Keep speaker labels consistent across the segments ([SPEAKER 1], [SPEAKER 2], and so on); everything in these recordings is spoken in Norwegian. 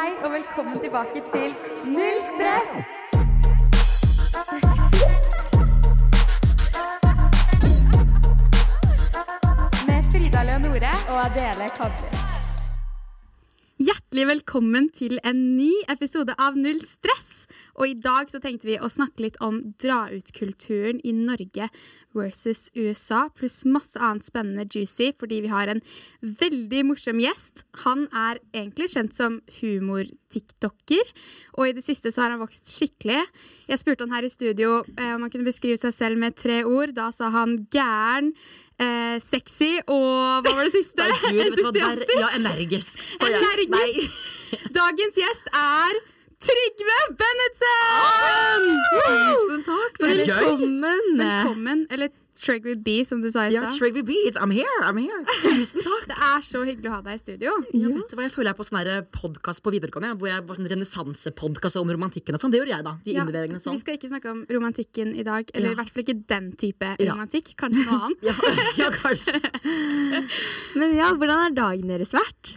[SPEAKER 1] Hei og velkommen tilbake til Null stress! Med Frida Leonore og Adele Kavli. Hjertelig velkommen til en ny episode av Null stress. Og i dag så tenkte vi å snakke litt om dra-ut-kulturen i Norge versus USA, pluss masse annet spennende juicy, fordi vi har en veldig morsom gjest. Han er egentlig kjent som humor-tiktoker, og i det siste så har han vokst skikkelig. Jeg spurte han her i studio eh, om han kunne beskrive seg selv med tre ord. Da sa han gæren. Eh, sexy og hva var det siste?
[SPEAKER 2] Gud,
[SPEAKER 1] Entusiastisk.
[SPEAKER 2] ja, energisk.
[SPEAKER 1] Energisk. Dagens gjest er Trygve Bennetsen!
[SPEAKER 2] Tusen takk, så.
[SPEAKER 3] Velkommen!
[SPEAKER 1] Velkommen. Eller Trygve B, som du sa i
[SPEAKER 2] Ja, Trygve B. I'm here, I'm here. Tusen takk.
[SPEAKER 1] Det er så hyggelig å ha deg i studio.
[SPEAKER 2] Ja, vet du hva, Jeg føler jeg er på sånn podkast på videregående, hvor jeg var sånn renessansepodkast om romantikken og sånn. Det gjorde jeg, da. De
[SPEAKER 1] Ja,
[SPEAKER 2] innleveringene sånn.
[SPEAKER 1] Vi skal ikke snakke om romantikken i dag. Eller
[SPEAKER 2] Ja.
[SPEAKER 1] i hvert fall ikke den type romantikk. Kanskje noe annet.
[SPEAKER 2] Ja, ja, kanskje.
[SPEAKER 3] Men ja, hvordan har dagen deres vært?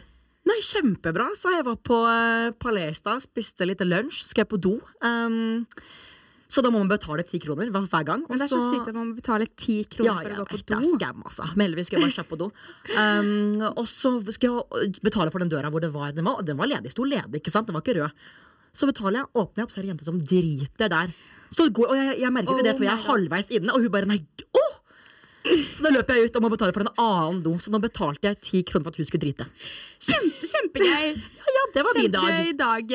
[SPEAKER 2] Nei, kjempebra. Så jeg var på uh, Palesta, spiste litt lunsj, skal jeg på do. Um, så da må man betale ti kroner hver, gang.
[SPEAKER 1] Men det er så sykt at man må betale ti kroner
[SPEAKER 2] ja,
[SPEAKER 1] for å gå på
[SPEAKER 2] det er skam, altså. Men heldigvis skulle jeg bare kjapt på do. Um, og så skal jeg betale for den døra hvor det var Den var, den var ledig. Sto ledig, ikke sant? Den var ikke rød. Så betaler jeg, åpner jeg opp, så er det en jente som driter der. Så går, og jeg, jeg merker ikke det for jeg er halvveis inne, og hun bare nei, åh! Så da løper jeg ut og må betale for en annen do. Så nå betalte jeg ti kroner for at hun skulle drite.
[SPEAKER 1] Kjempe, kjempegøy.
[SPEAKER 2] Ja, ja, det var min dag.
[SPEAKER 1] Kjempegøy dag.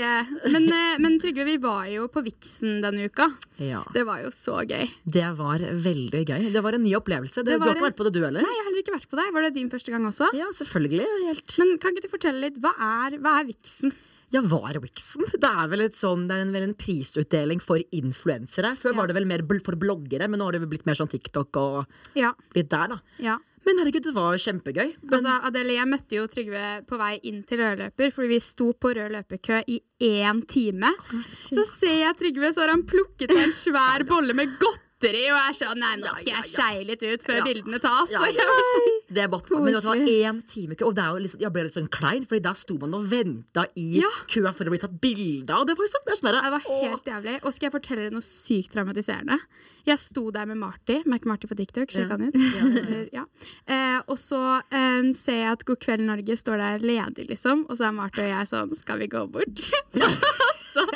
[SPEAKER 1] Men, eh, men Trygve, vi var jo på Vixen denne uka.
[SPEAKER 2] Ja,
[SPEAKER 1] Det var jo så gøy.
[SPEAKER 2] det var veldig gøy. Det var en ny opplevelse. Det,
[SPEAKER 1] Det
[SPEAKER 2] du har ikke vært på det, du heller?
[SPEAKER 1] Nei, jeg har heller ikke vært på det. Var det din første gang også?
[SPEAKER 2] Ja, selvfølgelig. Helt
[SPEAKER 1] Men kan ikke du fortelle litt, hva er, hva er Vixen?
[SPEAKER 2] Ja, var Wixen? Det er vel sånn, det er en, vel en prisutdeling for influensere. Før
[SPEAKER 1] Ja.
[SPEAKER 2] var det vel mer for bloggere, men nå har det blitt mer sånn TikTok og
[SPEAKER 1] Ja,
[SPEAKER 2] litt der, da.
[SPEAKER 1] ja.
[SPEAKER 2] Men herregud, det var kjempegøy. Men,
[SPEAKER 1] Altså, Adele, jeg møtte jo Trygve på vei inn til rød løper, fordi vi sto på rød løperkø i én time. Så ser jeg Trygve, så har han plukket en svær bolle med godteri, og er sånn Nei, nå skal jeg
[SPEAKER 2] ja.
[SPEAKER 1] skeie litt ut før
[SPEAKER 2] Ja.
[SPEAKER 1] bildene tas.
[SPEAKER 2] Ja, ja. det er bort, men det var én time kø, og det jo liksom, jeg ble litt sånn klein, Fordi der sto man og venta i
[SPEAKER 1] Ja.
[SPEAKER 2] køa for å bli tatt bilde av. Det var, sånn, det sånn
[SPEAKER 1] det var helt jævlig. Og skal jeg fortelle deg noe sykt traumatiserende? Jeg sto der med Marty, Mac Marty på TikTok, sjekk
[SPEAKER 2] Ja.
[SPEAKER 1] han ut. Ja. eh, og så um, ser jeg at God kveld Norge står der ledig, liksom. Og så er Marty og jeg sånn Skal vi gå bort?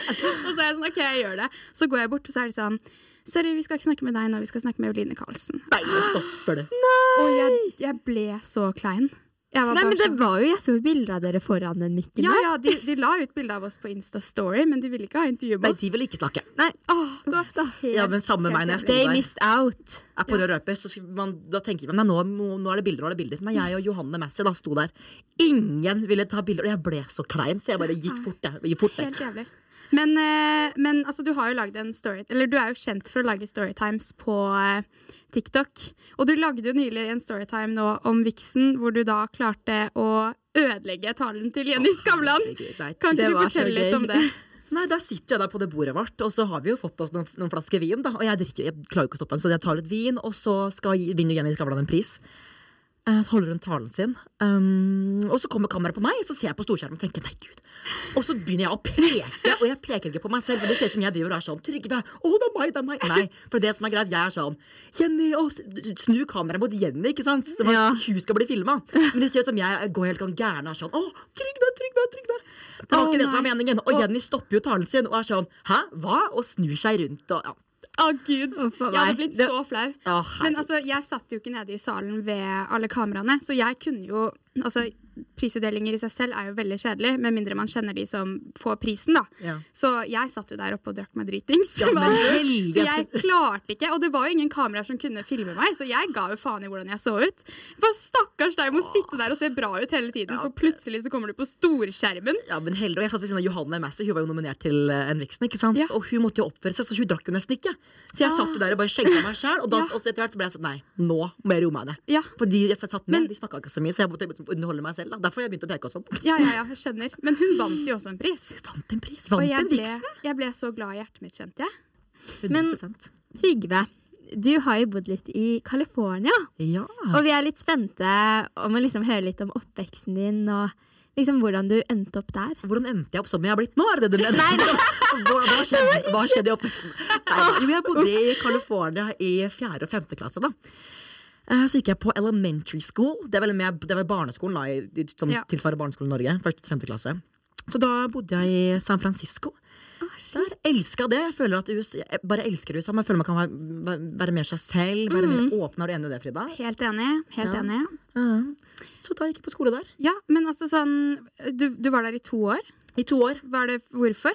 [SPEAKER 1] og, så, er jeg sånn OK, jeg gjør det. Så går jeg bort, og så er de sånn Sorry, vi skal ikke snakke med deg nå, vi skal snakke med Eveline Karlsen.
[SPEAKER 2] Nei, så stopper det.
[SPEAKER 1] Og jeg, jeg ble så klein. Jeg var
[SPEAKER 3] Nei,
[SPEAKER 1] bare
[SPEAKER 3] men det
[SPEAKER 1] sånn
[SPEAKER 3] var jo, Jeg så bilder av dere foran den mikken
[SPEAKER 1] Ja, ja, de, de la ut bilde av oss på Insta Story, men de ville ikke ha intervju med oss.
[SPEAKER 2] de ville ikke snakke.
[SPEAKER 3] Nei,
[SPEAKER 1] Åh, det var
[SPEAKER 3] da.
[SPEAKER 1] helt,
[SPEAKER 2] Ja, men samme meg når jeg.
[SPEAKER 3] They
[SPEAKER 2] der.
[SPEAKER 3] missed out.
[SPEAKER 2] er på ja. løper, så man, da tenker man nei, nå, nå er det bilder, nå er det bilder. Nei, jeg og Johanne Messi da sto der. Ingen ville ta bilder, og jeg ble så klein, så jeg bare gikk fort. Jeg, gikk fort.
[SPEAKER 1] Helt jævlig. Men, eh, men altså, du story Eller du er jo kjent for å lage storytimes på eh, TikTok. Og du lagde jo nylig en storytime nå om Vixen, hvor du da klarte å ødelegge talen til Jenny Skavlan. Kan ikke du fortelle litt om det?
[SPEAKER 2] Nei, da sitter jeg der på det bordet vårt, og så har vi jo fått oss noen, noen flasker vin. da Og jeg drikker, jeg klarer ikke å stoppe den, så jeg tar litt vin, og så skal vinner Jenny Skavlan en pris. Eh, holder hun talen sin. Um, og så kommer kameraet på meg, og så ser jeg på storskjermen og tenker nei, gud. Og så begynner jeg å peke, og jeg peker ikke på meg selv, for det ser ut som jeg driver og er sånn Trygve, å, det er meg, det er meg. Nei, for det som er greit, jeg er sånn Jenny, å, snu kameraet mot Jenny, ikke sant? Som at hun skal bli filma. Men det ser ut som jeg går helt sånn gæren og er sånn Å, Trygve, Trygve, Trygve. Det var
[SPEAKER 1] ikke
[SPEAKER 2] ikke det som var meningen. Og Jenny stopper jo talen sin og er sånn Hæ, hva? Og snur seg rundt og ja.
[SPEAKER 1] Å, gud.
[SPEAKER 3] Oh,
[SPEAKER 1] Jeg hadde blitt
[SPEAKER 2] Det-
[SPEAKER 1] så flau.
[SPEAKER 2] Å,
[SPEAKER 1] Men altså, jeg satt jo ikke nede i salen ved alle kameraene, så jeg kunne jo Altså, prisutdelinger i seg selv er jo veldig kjedelig, med mindre man kjenner de som får prisen, da.
[SPEAKER 2] Ja.
[SPEAKER 1] Så jeg satt jo der oppe og drakk meg dritings.
[SPEAKER 2] Ja, men
[SPEAKER 1] For jeg klarte ikke, og det var jo ingen kameraer som kunne filme meg, så jeg ga jo faen i hvordan jeg så ut. For stakkars deg, må sitte der og se bra ut hele tiden, for plutselig så kommer du på storskjermen.
[SPEAKER 2] Ja, men heldig. Og jeg satt ved siden av Johanne Massey, hun var jo nominert til en Vixen, ikke sant?
[SPEAKER 1] Ja.
[SPEAKER 2] Og hun måtte jo oppføre seg, så hun drakk jo nesten ikke. Så jeg satt jo der og bare skjenka meg sjæl, og,
[SPEAKER 1] Ja.
[SPEAKER 2] og etter hvert så ble jeg sånn Nei, nå må jeg roe meg ned.
[SPEAKER 1] Ja.
[SPEAKER 2] Fordi jeg satt med,
[SPEAKER 1] Men-
[SPEAKER 2] de snakka ikke så mye, så jeg måtte liksom underholde meg selv. Da. Derfor har jeg begynt å peke og sånn.
[SPEAKER 1] Ja, ja, ja, jeg skjønner. Men hun vant jo også en pris.
[SPEAKER 2] Vant en pris.
[SPEAKER 1] Og
[SPEAKER 2] Vant
[SPEAKER 1] jeg
[SPEAKER 2] en
[SPEAKER 1] ble, jeg ble så glad i hjertet mitt, kjente jeg.
[SPEAKER 2] 100
[SPEAKER 3] Men- Trygve, du har jo bodd litt i California.
[SPEAKER 2] Ja.
[SPEAKER 3] Og vi er litt spente om å liksom høre litt om oppveksten din og liksom hvordan du endte opp der.
[SPEAKER 2] Hvordan endte jeg opp som jeg har blitt nå? Er det det du mener? Hva, hva, skjedde, hva skjedde i oppveksten? Nei, jo, jeg bodde i California i fjerde og femte klasse. da. Eh, Så gikk jeg på elementary school. Det er vel med, det er vel barneskolen da, som
[SPEAKER 1] Ja.
[SPEAKER 2] tilsvarer barneskolen i Norge. Første til femte klasse. Så da bodde jeg i San Francisco. Der elska det. Jeg føler at USA, jeg bare elsker USA. Man føler man kan være, være mer seg selv. Være mer åpen. Er du enig i det, Frida?
[SPEAKER 1] Helt enig. Helt
[SPEAKER 2] Ja.
[SPEAKER 1] enig.
[SPEAKER 2] Ja. Så da gikk jeg på skole der.
[SPEAKER 1] Ja, men altså sånn Du, du var der i to år.
[SPEAKER 2] I to år.
[SPEAKER 1] Var det hvorfor?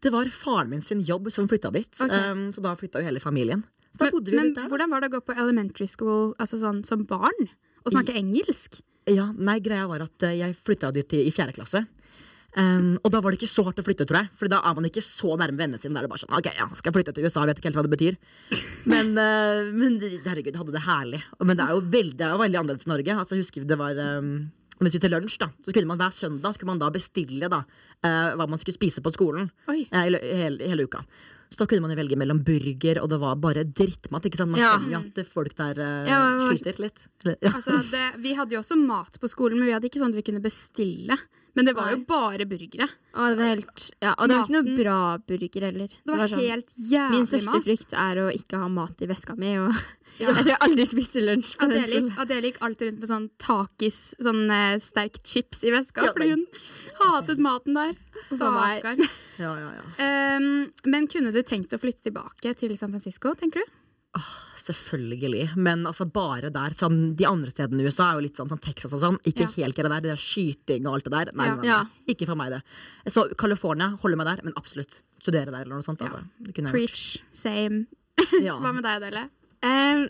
[SPEAKER 2] Det var faren min sin jobb som flytta dit.
[SPEAKER 1] Okay.
[SPEAKER 2] Um, så da flytta jo hele familien. Så da
[SPEAKER 1] Men,
[SPEAKER 2] bodde vi
[SPEAKER 1] men
[SPEAKER 2] litt der. da.
[SPEAKER 1] hvordan var det å gå på elementary school altså sånn som barn? Og snakke engelsk?
[SPEAKER 2] Ja, nei, greia var at eh, jeg flytta dit i, i fjerde klasse. Um, og da var det ikke så hardt å flytte, tror jeg. For da er man ikke så nærme vennene sine. Da er det bare sånn, ok, ja, skal jeg flytte til USA, jeg vet ikke helt hva det betyr. Men, uh, men herregud, jeg hadde det herlig. Men det er jo veldig, det er jo veldig annerledes i Norge. Altså, jeg husker det var um, Når vi spiste lunsj, da, så skulle man hver søndag skulle man da bestille da, uh, hva man skulle spise på skolen. uh, i hele, hele uka. Så da kunne man jo velge mellom burger, og det var bare drittmat. ikke sant? Man
[SPEAKER 3] Ja.
[SPEAKER 2] skjønner jo at folk der uh,
[SPEAKER 3] Ja, hva-
[SPEAKER 2] sliter litt. Eller, ja.
[SPEAKER 1] Altså, det, vi hadde jo også mat på skolen, men vi hadde ikke sånn at vi kunne bestille. Men det var jo bare burgere.
[SPEAKER 3] Og det var helt Ja, og det var ikke noe bra burger heller.
[SPEAKER 1] Det var,
[SPEAKER 3] sånn-
[SPEAKER 1] helt jævlig mat.
[SPEAKER 3] Min største
[SPEAKER 1] mat.
[SPEAKER 3] frykt er å ikke ha mat i veska mi, og
[SPEAKER 1] Ja.
[SPEAKER 3] jeg tror jeg aldri spiste lunsj på den
[SPEAKER 1] Adelik,
[SPEAKER 3] skolen.
[SPEAKER 1] Adelik alltid rundt med sånn takis, sånn uh, sterk chips i veska,
[SPEAKER 2] Ja,
[SPEAKER 1] fordi hun hatet maten der. Stakkar.
[SPEAKER 2] Ja, ja, ja.
[SPEAKER 1] Um, men kunne du tenkt å flytte tilbake til San Francisco, tenker du?
[SPEAKER 2] Selvfølgelig. Men altså bare der. Sånn, de andre stedene i USA er jo litt sånn, sånn Texas og sånn. Ikke
[SPEAKER 1] Ja.
[SPEAKER 2] helt det der. Det der skyting og alt det der. Nei,
[SPEAKER 1] Ja.
[SPEAKER 2] nei, nei.
[SPEAKER 3] Ja.
[SPEAKER 2] Ikke for meg, det. Så California holder meg der, men absolutt. Studere der eller noe sånt. Altså. Det kunne
[SPEAKER 1] Preach, same. Hva med deg, Adele?
[SPEAKER 3] Em,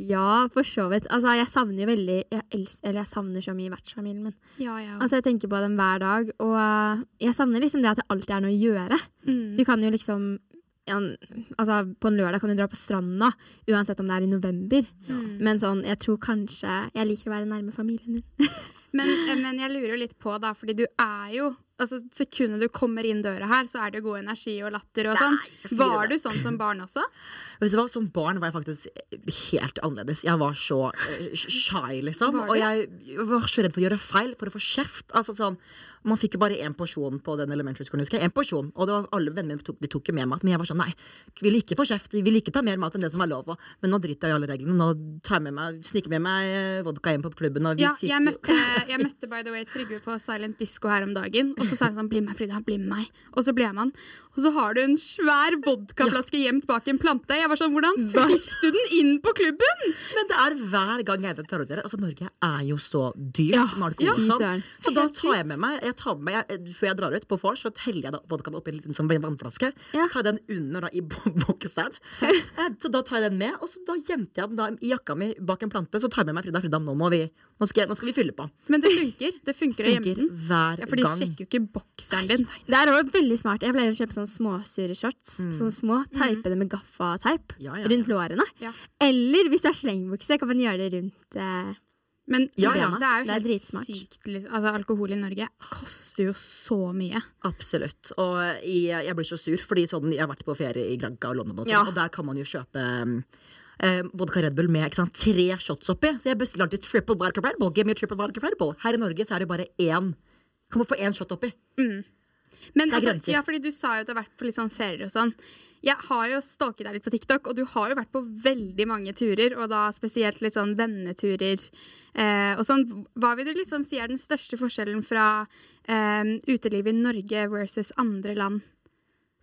[SPEAKER 3] ja, for så vidt. Altså, jeg savner jo veldig Jeg, elsker, eller jeg savner så mye vertsfamilien min.
[SPEAKER 1] Ja, ja.
[SPEAKER 3] Altså, jeg tenker på dem hver dag, og uh, jeg savner liksom det at det alltid er noe å gjøre.
[SPEAKER 1] Mm.
[SPEAKER 3] Du kan jo liksom ja, altså, På en lørdag kan du dra på stranda, uansett om det er i november. Men sånn, jeg tror kanskje Jeg liker å være nærme familien din.
[SPEAKER 1] Men, eh, men jeg lurer jo litt på, da, fordi du er jo Altså, Sekundet du kommer inn døra her, så er det jo god energi og latter og sånn. Var du sånn som barn også?
[SPEAKER 2] Vet du hva, Som barn var jeg faktisk helt annerledes. Jeg var så eh, shy, liksom. Og jeg var så redd for å gjøre feil, for å få kjeft. Altså sånn, Man fikk jo bare én porsjon på den elementary school. husker jeg, en porsjon, Og det var alle vennene mine tok, de tok jo mer mat. Men jeg var sånn nei, vil ikke få kjeft. Vil ikke ta mer mat enn det som er lov. Men nå driter jeg i alle reglene. Nå tar jeg med meg, sniker med meg eh, vodka hjem på klubben. Og vi
[SPEAKER 1] Ja,
[SPEAKER 2] sitter-
[SPEAKER 1] jeg møtte, jeg møtte by the way Trygve på Silent Disco her om dagen. Og så sa han sånn 'bli med, Frida', bli med meg. Og så ble jeg med han. Og så har du en svær vodkaflaske gjemt bak en plante. Jeg var sånn, Hvordan fikk du den inn på klubben?!
[SPEAKER 2] Men det er hver gang jeg er ute dere. Altså, Norge er jo så dyrt
[SPEAKER 3] Ja,
[SPEAKER 2] med alkohol.
[SPEAKER 3] ja.
[SPEAKER 2] sånn. Så da tar jeg med meg, jeg tar med meg jeg, Før jeg drar ut på vors, så heller jeg vodkaen oppi en liten sånn vannflaske.
[SPEAKER 3] Ja.
[SPEAKER 2] Tar den under da, i bo- bokseren. Så. Så da tar jeg den med, og så da gjemte jeg den da i jakka mi bak en plante. Så tar jeg med meg Frida. Frida, nå, må vi, nå, skal, jeg, nå skal vi fylle på.
[SPEAKER 1] Men det funker. Det funker å gjemme
[SPEAKER 2] Funker
[SPEAKER 1] den.
[SPEAKER 2] hver
[SPEAKER 1] Ja, For de
[SPEAKER 2] gang.
[SPEAKER 1] sjekker jo ikke bokseren din.
[SPEAKER 3] Det er også veldig smart. Jeg pleier å kjøpe sånne småsure shorts. Sånne små. Teipe det med gaffateip
[SPEAKER 2] Mm. Ja, ja, ja.
[SPEAKER 3] rundt lårene.
[SPEAKER 1] Ja.
[SPEAKER 3] Eller hvis det er slengbukse, kan man gjøre det rundt eh,
[SPEAKER 1] Men
[SPEAKER 2] Ja, ja.
[SPEAKER 1] det er jo
[SPEAKER 3] Det er
[SPEAKER 1] helt
[SPEAKER 3] dritsmart.
[SPEAKER 1] sykt. Liksom. Altså, alkohol i Norge koster jo så mye.
[SPEAKER 2] Absolutt. Og jeg, jeg blir så sur, fordi sånn, jeg har vært på ferie i Granca og London, og, sånt,
[SPEAKER 3] Ja.
[SPEAKER 2] og der kan man jo kjøpe um, eh, vodka Red Bull med sant, tre shots oppi. Så jeg alltid triple vodka Red Bull. Give me triple vodka Red Bull. Her i Norge så er det bare én. Kan man få én shot oppi?
[SPEAKER 1] Men
[SPEAKER 2] er
[SPEAKER 1] altså, ja, fordi du sa jo at du har vært på litt sånn ferier og sånn. Jeg har jo stalket deg litt på TikTok, og du har jo vært på veldig mange turer, og da spesielt litt sånn venneturer eh, og sånn. Hva vil du liksom si er den største forskjellen fra eh, utelivet i Norge versus andre land?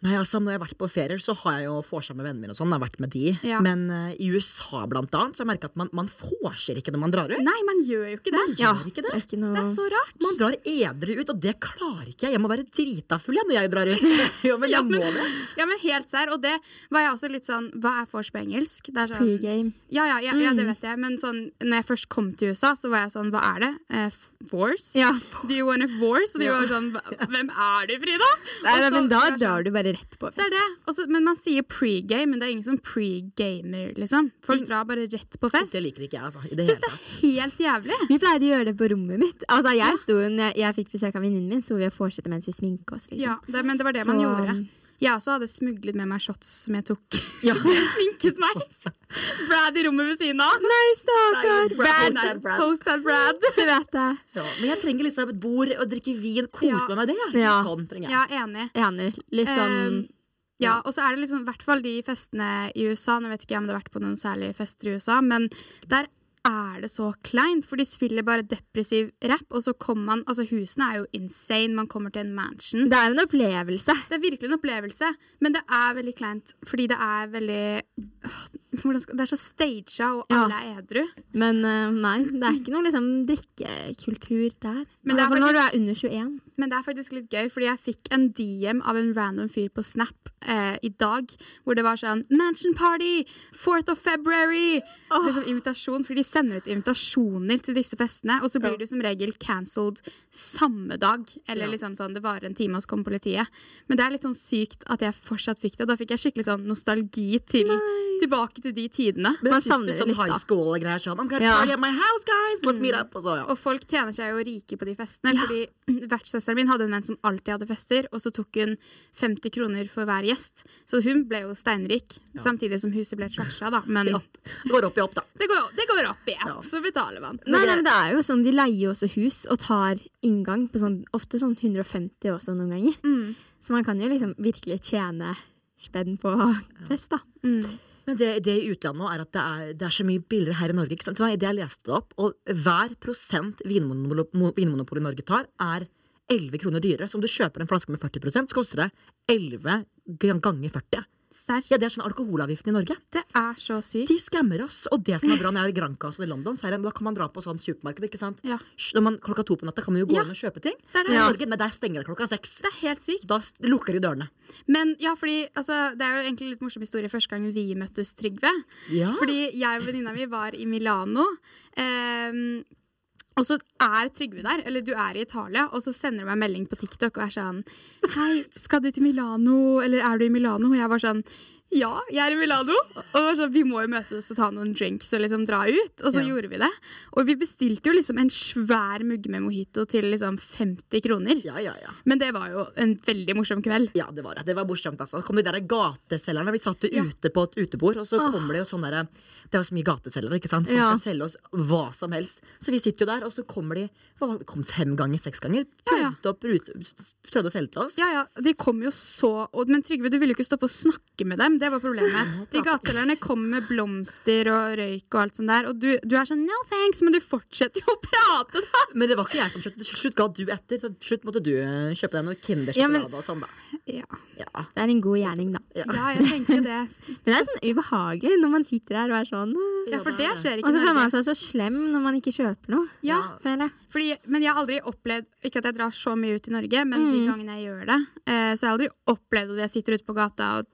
[SPEAKER 2] Nei, altså Når jeg har vært på ferier, så har jeg jo vorsa med vennene mine. og sånn, jeg har vært med de.
[SPEAKER 1] Ja.
[SPEAKER 2] Men uh, i USA blant annet, så har jeg merket at man, man vorser ikke når man drar ut.
[SPEAKER 1] Nei, man gjør jo ikke det.
[SPEAKER 2] Ja, ikke
[SPEAKER 3] Det
[SPEAKER 2] det?
[SPEAKER 3] er ikke noe
[SPEAKER 1] Det er så rart.
[SPEAKER 2] Man drar edru ut, og det klarer ikke jeg. Jeg må være drita full jeg, når jeg drar ut. jo, men
[SPEAKER 1] Ja, men-
[SPEAKER 2] må det.
[SPEAKER 1] Ja, men helt sær. Og det var jeg også litt sånn Hva er vors på engelsk? Det er sånn
[SPEAKER 3] pregame.
[SPEAKER 1] Ja, ja, ja, ja, det
[SPEAKER 3] Mm.
[SPEAKER 1] vet jeg. Men sånn, når jeg først kom til USA, så var jeg sånn Hva er det? Wars?
[SPEAKER 3] Ja.
[SPEAKER 1] Do you want a wars? Og de var sånn Hvem er du, Frida?
[SPEAKER 3] Nei,
[SPEAKER 1] Og
[SPEAKER 3] nei, men da
[SPEAKER 1] jeg sånn,
[SPEAKER 3] drar du bare rett på
[SPEAKER 1] Det er det. Også, men man sier pregame, men det er ingen som pregamer, liksom. Folk drar bare rett på fest.
[SPEAKER 2] Det liker ikke jeg, altså. I det
[SPEAKER 1] Syns
[SPEAKER 2] hele
[SPEAKER 1] det er helt jævlig.
[SPEAKER 3] Vi pleide å gjøre det på rommet mitt. Altså, jeg, sto, jeg, jeg fikk besøk av venninnen min, så vi og fortsatte mens vi sminka oss. Liksom.
[SPEAKER 1] Ja, det, men det var det man gjorde. Jeg også hadde smuglet med meg shots som jeg tok.
[SPEAKER 2] Ja.
[SPEAKER 1] Jeg sminket meg. Brad i rommet ved siden av.
[SPEAKER 3] Nei, stakkar!
[SPEAKER 2] Brad. Brad.
[SPEAKER 1] Post-ad Brad.
[SPEAKER 3] Jeg.
[SPEAKER 2] Ja, men jeg trenger liksom et bord og drikke vin, kose meg med det.
[SPEAKER 3] Ja.
[SPEAKER 2] Sånn trenger jeg.
[SPEAKER 1] Ja, enig.
[SPEAKER 3] Enig. Litt sånn
[SPEAKER 1] Um, ja, og så er det liksom, i hvert fall de festene i USA Nå vet ikke jeg om det har vært på noen særlige fester i USA, men der er det så kleint, for de spiller bare depressiv rap, og så kommer man Altså, husene er jo insane, man kommer til en mansion.
[SPEAKER 3] Det er en opplevelse.
[SPEAKER 1] Det er virkelig en opplevelse, men det er veldig kleint, fordi det er veldig Det er så staged, og
[SPEAKER 3] Ja.
[SPEAKER 1] alle er edru.
[SPEAKER 3] Men uh, nei, det er ikke noe liksom drikkekultur der.
[SPEAKER 1] Men det er
[SPEAKER 3] faktisk, når du er under 21.
[SPEAKER 1] Men det er faktisk litt gøy, fordi jeg fikk en DM av en random fyr på Snap eh, i dag, hvor det var sånn Mansion party! 4th of February! Liksom invitasjon, fordi de sender ut invitasjoner til disse festene, og så blir du som regel cancelled samme dag. Eller
[SPEAKER 2] Ja.
[SPEAKER 1] liksom sånn, det varer en time, og så kommer politiet. Men det er litt sånn sykt at jeg fortsatt fikk det. Da fikk jeg skikkelig sånn nostalgi til tilbake til de tidene.
[SPEAKER 2] Men
[SPEAKER 3] Man savner det litt, da.
[SPEAKER 2] high
[SPEAKER 3] school
[SPEAKER 2] school-greier sånn. I'm gonna
[SPEAKER 3] Ja.
[SPEAKER 2] party at my house, guys! Let's meet up! Og så, ja.
[SPEAKER 1] Og folk tjener seg jo rike på de festene. Fordi vertssøsteren min hadde en venn som alltid hadde fester, og så tok hun 50 kroner for hver gjest. Så hun ble jo steinrik, samtidig som huset ble trasha, da. Men
[SPEAKER 2] ja. Det går opp i opp, da.
[SPEAKER 1] det, går, det går opp igjen,
[SPEAKER 2] Ja.
[SPEAKER 1] så betaler man.
[SPEAKER 3] Nei, nei, men det er jo sånn, De leier også hus og tar inngang på sånn, ofte sånn 150 også noen ganger.
[SPEAKER 1] Mm.
[SPEAKER 3] Så man kan jo liksom virkelig tjene spenn på fest, da.
[SPEAKER 1] Mm.
[SPEAKER 2] Men det, det i utlandet er at det er, det er så mye billigere her i Norge. Ikke sant? Det jeg leste opp, og hver prosent Vinmonopol- i Norge tar, er 11 kroner dyrere. Så om du kjøper en flaske med 40 så koster det 11 ganger 40.
[SPEAKER 1] Serr.
[SPEAKER 2] Ja, Det er sånn alkoholavgiften i Norge.
[SPEAKER 1] Det er så sykt.
[SPEAKER 2] De skammer oss. Og det som er bra når jeg er i Granca i London, så er det, da kan man dra på sånn supermarked. ikke sant?
[SPEAKER 1] Ja.
[SPEAKER 2] Når man, klokka to på natta kan man jo gå
[SPEAKER 1] Ja.
[SPEAKER 2] inn og kjøpe ting.
[SPEAKER 1] Det er det. Ja.
[SPEAKER 2] Norge, men der stenger det klokka seks.
[SPEAKER 1] Det er helt sykt.
[SPEAKER 2] Da lukker de dørene.
[SPEAKER 1] Men ja, fordi altså, det er jo egentlig litt morsom historie første gang vi møttes, Trygve.
[SPEAKER 2] Ja.
[SPEAKER 1] Fordi jeg og venninna mi var i Milano. ehm, og så er Trygve der, eller du er i Italia, og så sender du meg melding på TikTok og er sånn Hei, skal du til Milano, eller er du i Milano? Og jeg var sånn ja, jeg er i Milano. Og var sånn, vi må jo møtes og ta noen drinks og liksom dra ut. Og så
[SPEAKER 2] Ja.
[SPEAKER 1] gjorde vi det. Og vi bestilte jo liksom en svær mugge med mojito til liksom 50 kroner.
[SPEAKER 2] Ja, ja, ja.
[SPEAKER 1] Men det var jo en veldig morsom kveld.
[SPEAKER 2] Ja, det var det. Det var morsomt. altså. Så kom de der gateselgerne. Vi satt jo
[SPEAKER 1] Ja.
[SPEAKER 2] ute på et utebord, og så kommer det jo sånn derre Det er jo så mye gateselgere ikke sant? som
[SPEAKER 3] Ja.
[SPEAKER 2] skal selge oss hva som helst. Så vi sitter jo der, og så kommer de hva, kom fem ganger, seks ganger.
[SPEAKER 1] Ja, ja.
[SPEAKER 2] Prøvde, opp, rute- prøvde å selge til oss.
[SPEAKER 1] Ja, ja, de kom jo så og, Men Trygve, du ville jo ikke stoppe å snakke med dem. Det var problemet. De gateselgerne kom med blomster og røyk og alt sånt der, og du, du er sånn no thanks, men du fortsetter jo å prate, da!
[SPEAKER 2] Men det var ikke jeg som kjøpte. Til slutt ga du etter. Til slutt måtte du eh, kjøpe deg noe Kindersjokolade
[SPEAKER 3] Ja,
[SPEAKER 2] og sånn, da.
[SPEAKER 1] Ja,
[SPEAKER 3] Det er en god gjerning, da.
[SPEAKER 2] Ja.
[SPEAKER 1] ja jeg tenker det.
[SPEAKER 3] Men det er sånn ubehagelig når man sitter her og er sånn «Åh».
[SPEAKER 1] Ja, for det skjer ikke
[SPEAKER 3] Og så føler man seg så slem når man ikke kjøper noe.
[SPEAKER 1] Ja,
[SPEAKER 3] jeg.
[SPEAKER 1] fordi, men jeg har aldri opplevd Ikke at jeg drar så mye ut i Norge, men de
[SPEAKER 3] Mm.
[SPEAKER 1] gangene jeg gjør det, eh, så har jeg aldri opplevd at jeg sitter ute på gata og,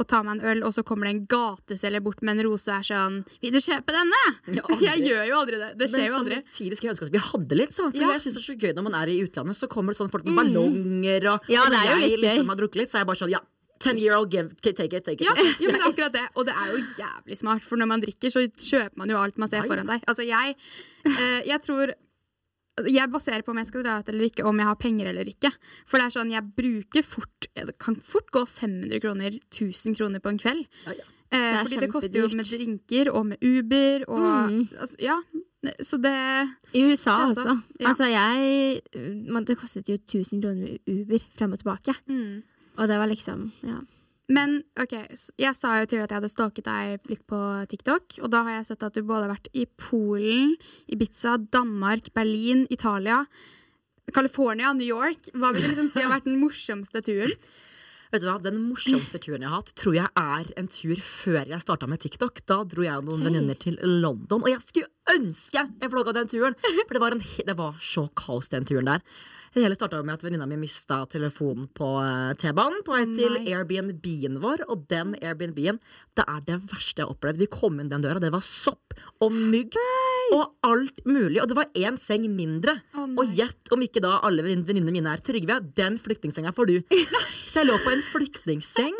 [SPEAKER 1] og tar meg en øl, og så kommer det en gateselger bort med en rose og er sånn 'Vil du kjøpe denne?'
[SPEAKER 2] Ja.
[SPEAKER 1] Jeg gjør jo aldri det. Det skjer
[SPEAKER 2] Men
[SPEAKER 1] jo aldri.
[SPEAKER 2] Samtidig skulle ønske at vi hadde litt sånn. For
[SPEAKER 1] Ja.
[SPEAKER 2] jeg syns det er så gøy når man er i utlandet, så kommer det sånn folk med ballonger og
[SPEAKER 3] Ja,
[SPEAKER 2] og
[SPEAKER 3] det er jo
[SPEAKER 2] jeg
[SPEAKER 3] litt gøy.
[SPEAKER 2] liksom har drukket litt, så er jeg bare sånn ja. Ten year old, give, take it, take it.
[SPEAKER 1] Ja, jo, men det er akkurat det. Og det er jo jævlig smart, for når man drikker, så kjøper man jo alt man ser foran deg. Altså, jeg, eh, jeg tror jeg baserer på om jeg skal dra ut eller ikke, om jeg har penger eller ikke. For det er sånn, jeg bruker fort Det kan fort gå 500 kroner, 1000 kroner på en kveld.
[SPEAKER 2] Ja, ja.
[SPEAKER 1] Eh,
[SPEAKER 3] er
[SPEAKER 1] fordi det koster jo med drinker og med Uber og
[SPEAKER 3] Mm.
[SPEAKER 1] altså, Ja, så det
[SPEAKER 3] I USA,
[SPEAKER 1] det
[SPEAKER 3] altså.
[SPEAKER 1] ja.
[SPEAKER 3] Altså, jeg man, Det kostet jo 1000 kroner med Uber frem og tilbake.
[SPEAKER 1] mm.
[SPEAKER 3] Og det var liksom Ja.
[SPEAKER 1] Men OK, jeg sa jo til at jeg hadde stalket deg litt på TikTok, og da har jeg sett at du både har vært i Polen, Ibiza, Danmark, Berlin, Italia, California, New York. Hva vil du liksom si har vært den morsomste turen?
[SPEAKER 2] Vet du hva, Den morsomste turen jeg har hatt, tror jeg er en tur før jeg starta med TikTok. Da dro jeg og noen venninner til London, og jeg skulle ønske jeg vlogga den turen! For det var, en, det var så kaos, den turen der. Det hele starta med at venninna mi mista telefonen på eh, T-banen på vei til Airbnb-en vår. Og den Airbnb-en, det er det verste jeg har opplevd. Vi kom inn den døra, det var sopp og mygg og alt mulig. Og det var én seng mindre.
[SPEAKER 1] Oh,
[SPEAKER 2] og gjett om ikke da alle venninnene mine er Trygve, den flyktningsenga får du. Så jeg lå på en flyktningseng.